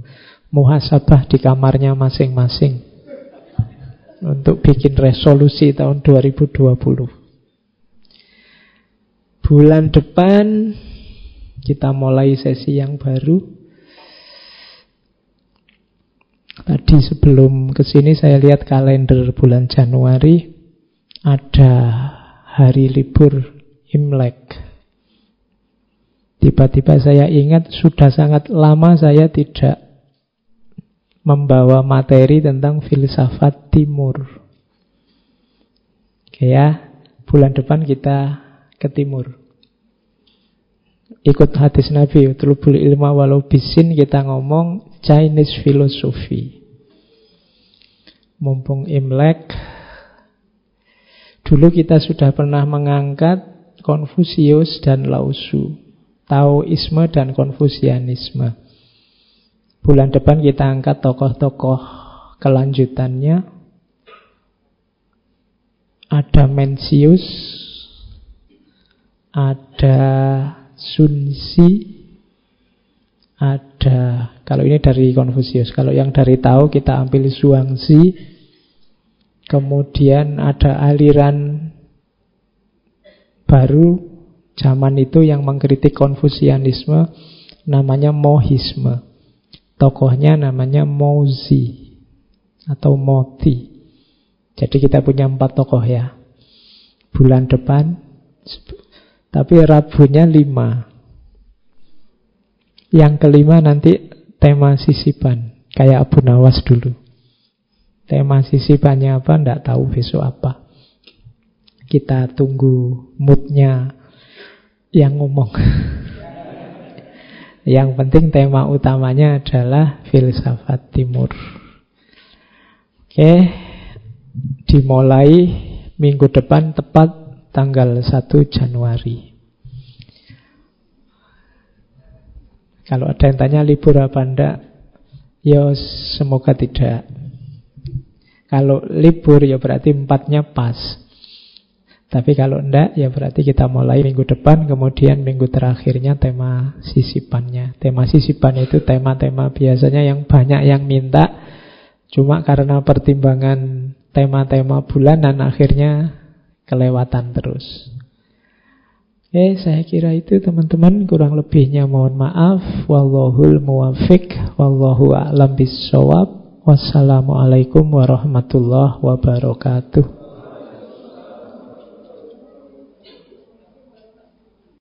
muhasabah di kamarnya masing-masing Untuk bikin resolusi tahun 2020 Bulan depan kita mulai sesi yang baru Tadi sebelum ke sini saya lihat kalender bulan Januari Ada hari libur Imlek. Tiba-tiba saya ingat sudah sangat lama saya tidak membawa materi tentang filsafat timur. Oke ya, bulan depan kita ke timur. Ikut hadis Nabi, Utlubul ilma walau bisin kita ngomong Chinese philosophy. Mumpung Imlek, dulu kita sudah pernah mengangkat Konfusius dan Lausu, Taoisme dan Konfusianisme. Bulan depan kita angkat tokoh-tokoh kelanjutannya. Ada Mencius, ada Sunsi, ada kalau ini dari Konfusius, kalau yang dari Tao kita ambil Zhuangzi, kemudian ada aliran baru zaman itu yang mengkritik konfusianisme namanya mohisme. Tokohnya namanya Mozi atau Moti. Jadi kita punya empat tokoh ya. Bulan depan, tapi Rabunya lima. Yang kelima nanti tema sisipan, kayak Abu Nawas dulu. Tema sisipannya apa, ndak tahu besok apa. Kita tunggu moodnya yang ngomong. yang penting tema utamanya adalah filsafat timur. Oke, dimulai minggu depan tepat tanggal 1 Januari. Kalau ada yang tanya libur apa enggak, ya semoga tidak. Kalau libur ya berarti empatnya pas. Tapi kalau enggak, ya berarti kita mulai minggu depan, kemudian minggu terakhirnya tema sisipannya. Tema sisipan itu tema-tema biasanya yang banyak yang minta, cuma karena pertimbangan tema-tema bulanan akhirnya kelewatan terus. Oke, saya kira itu teman-teman, kurang lebihnya mohon maaf. Wallahul muwafiq, wallahu a'lam bisawab. Wassalamualaikum warahmatullahi wabarakatuh.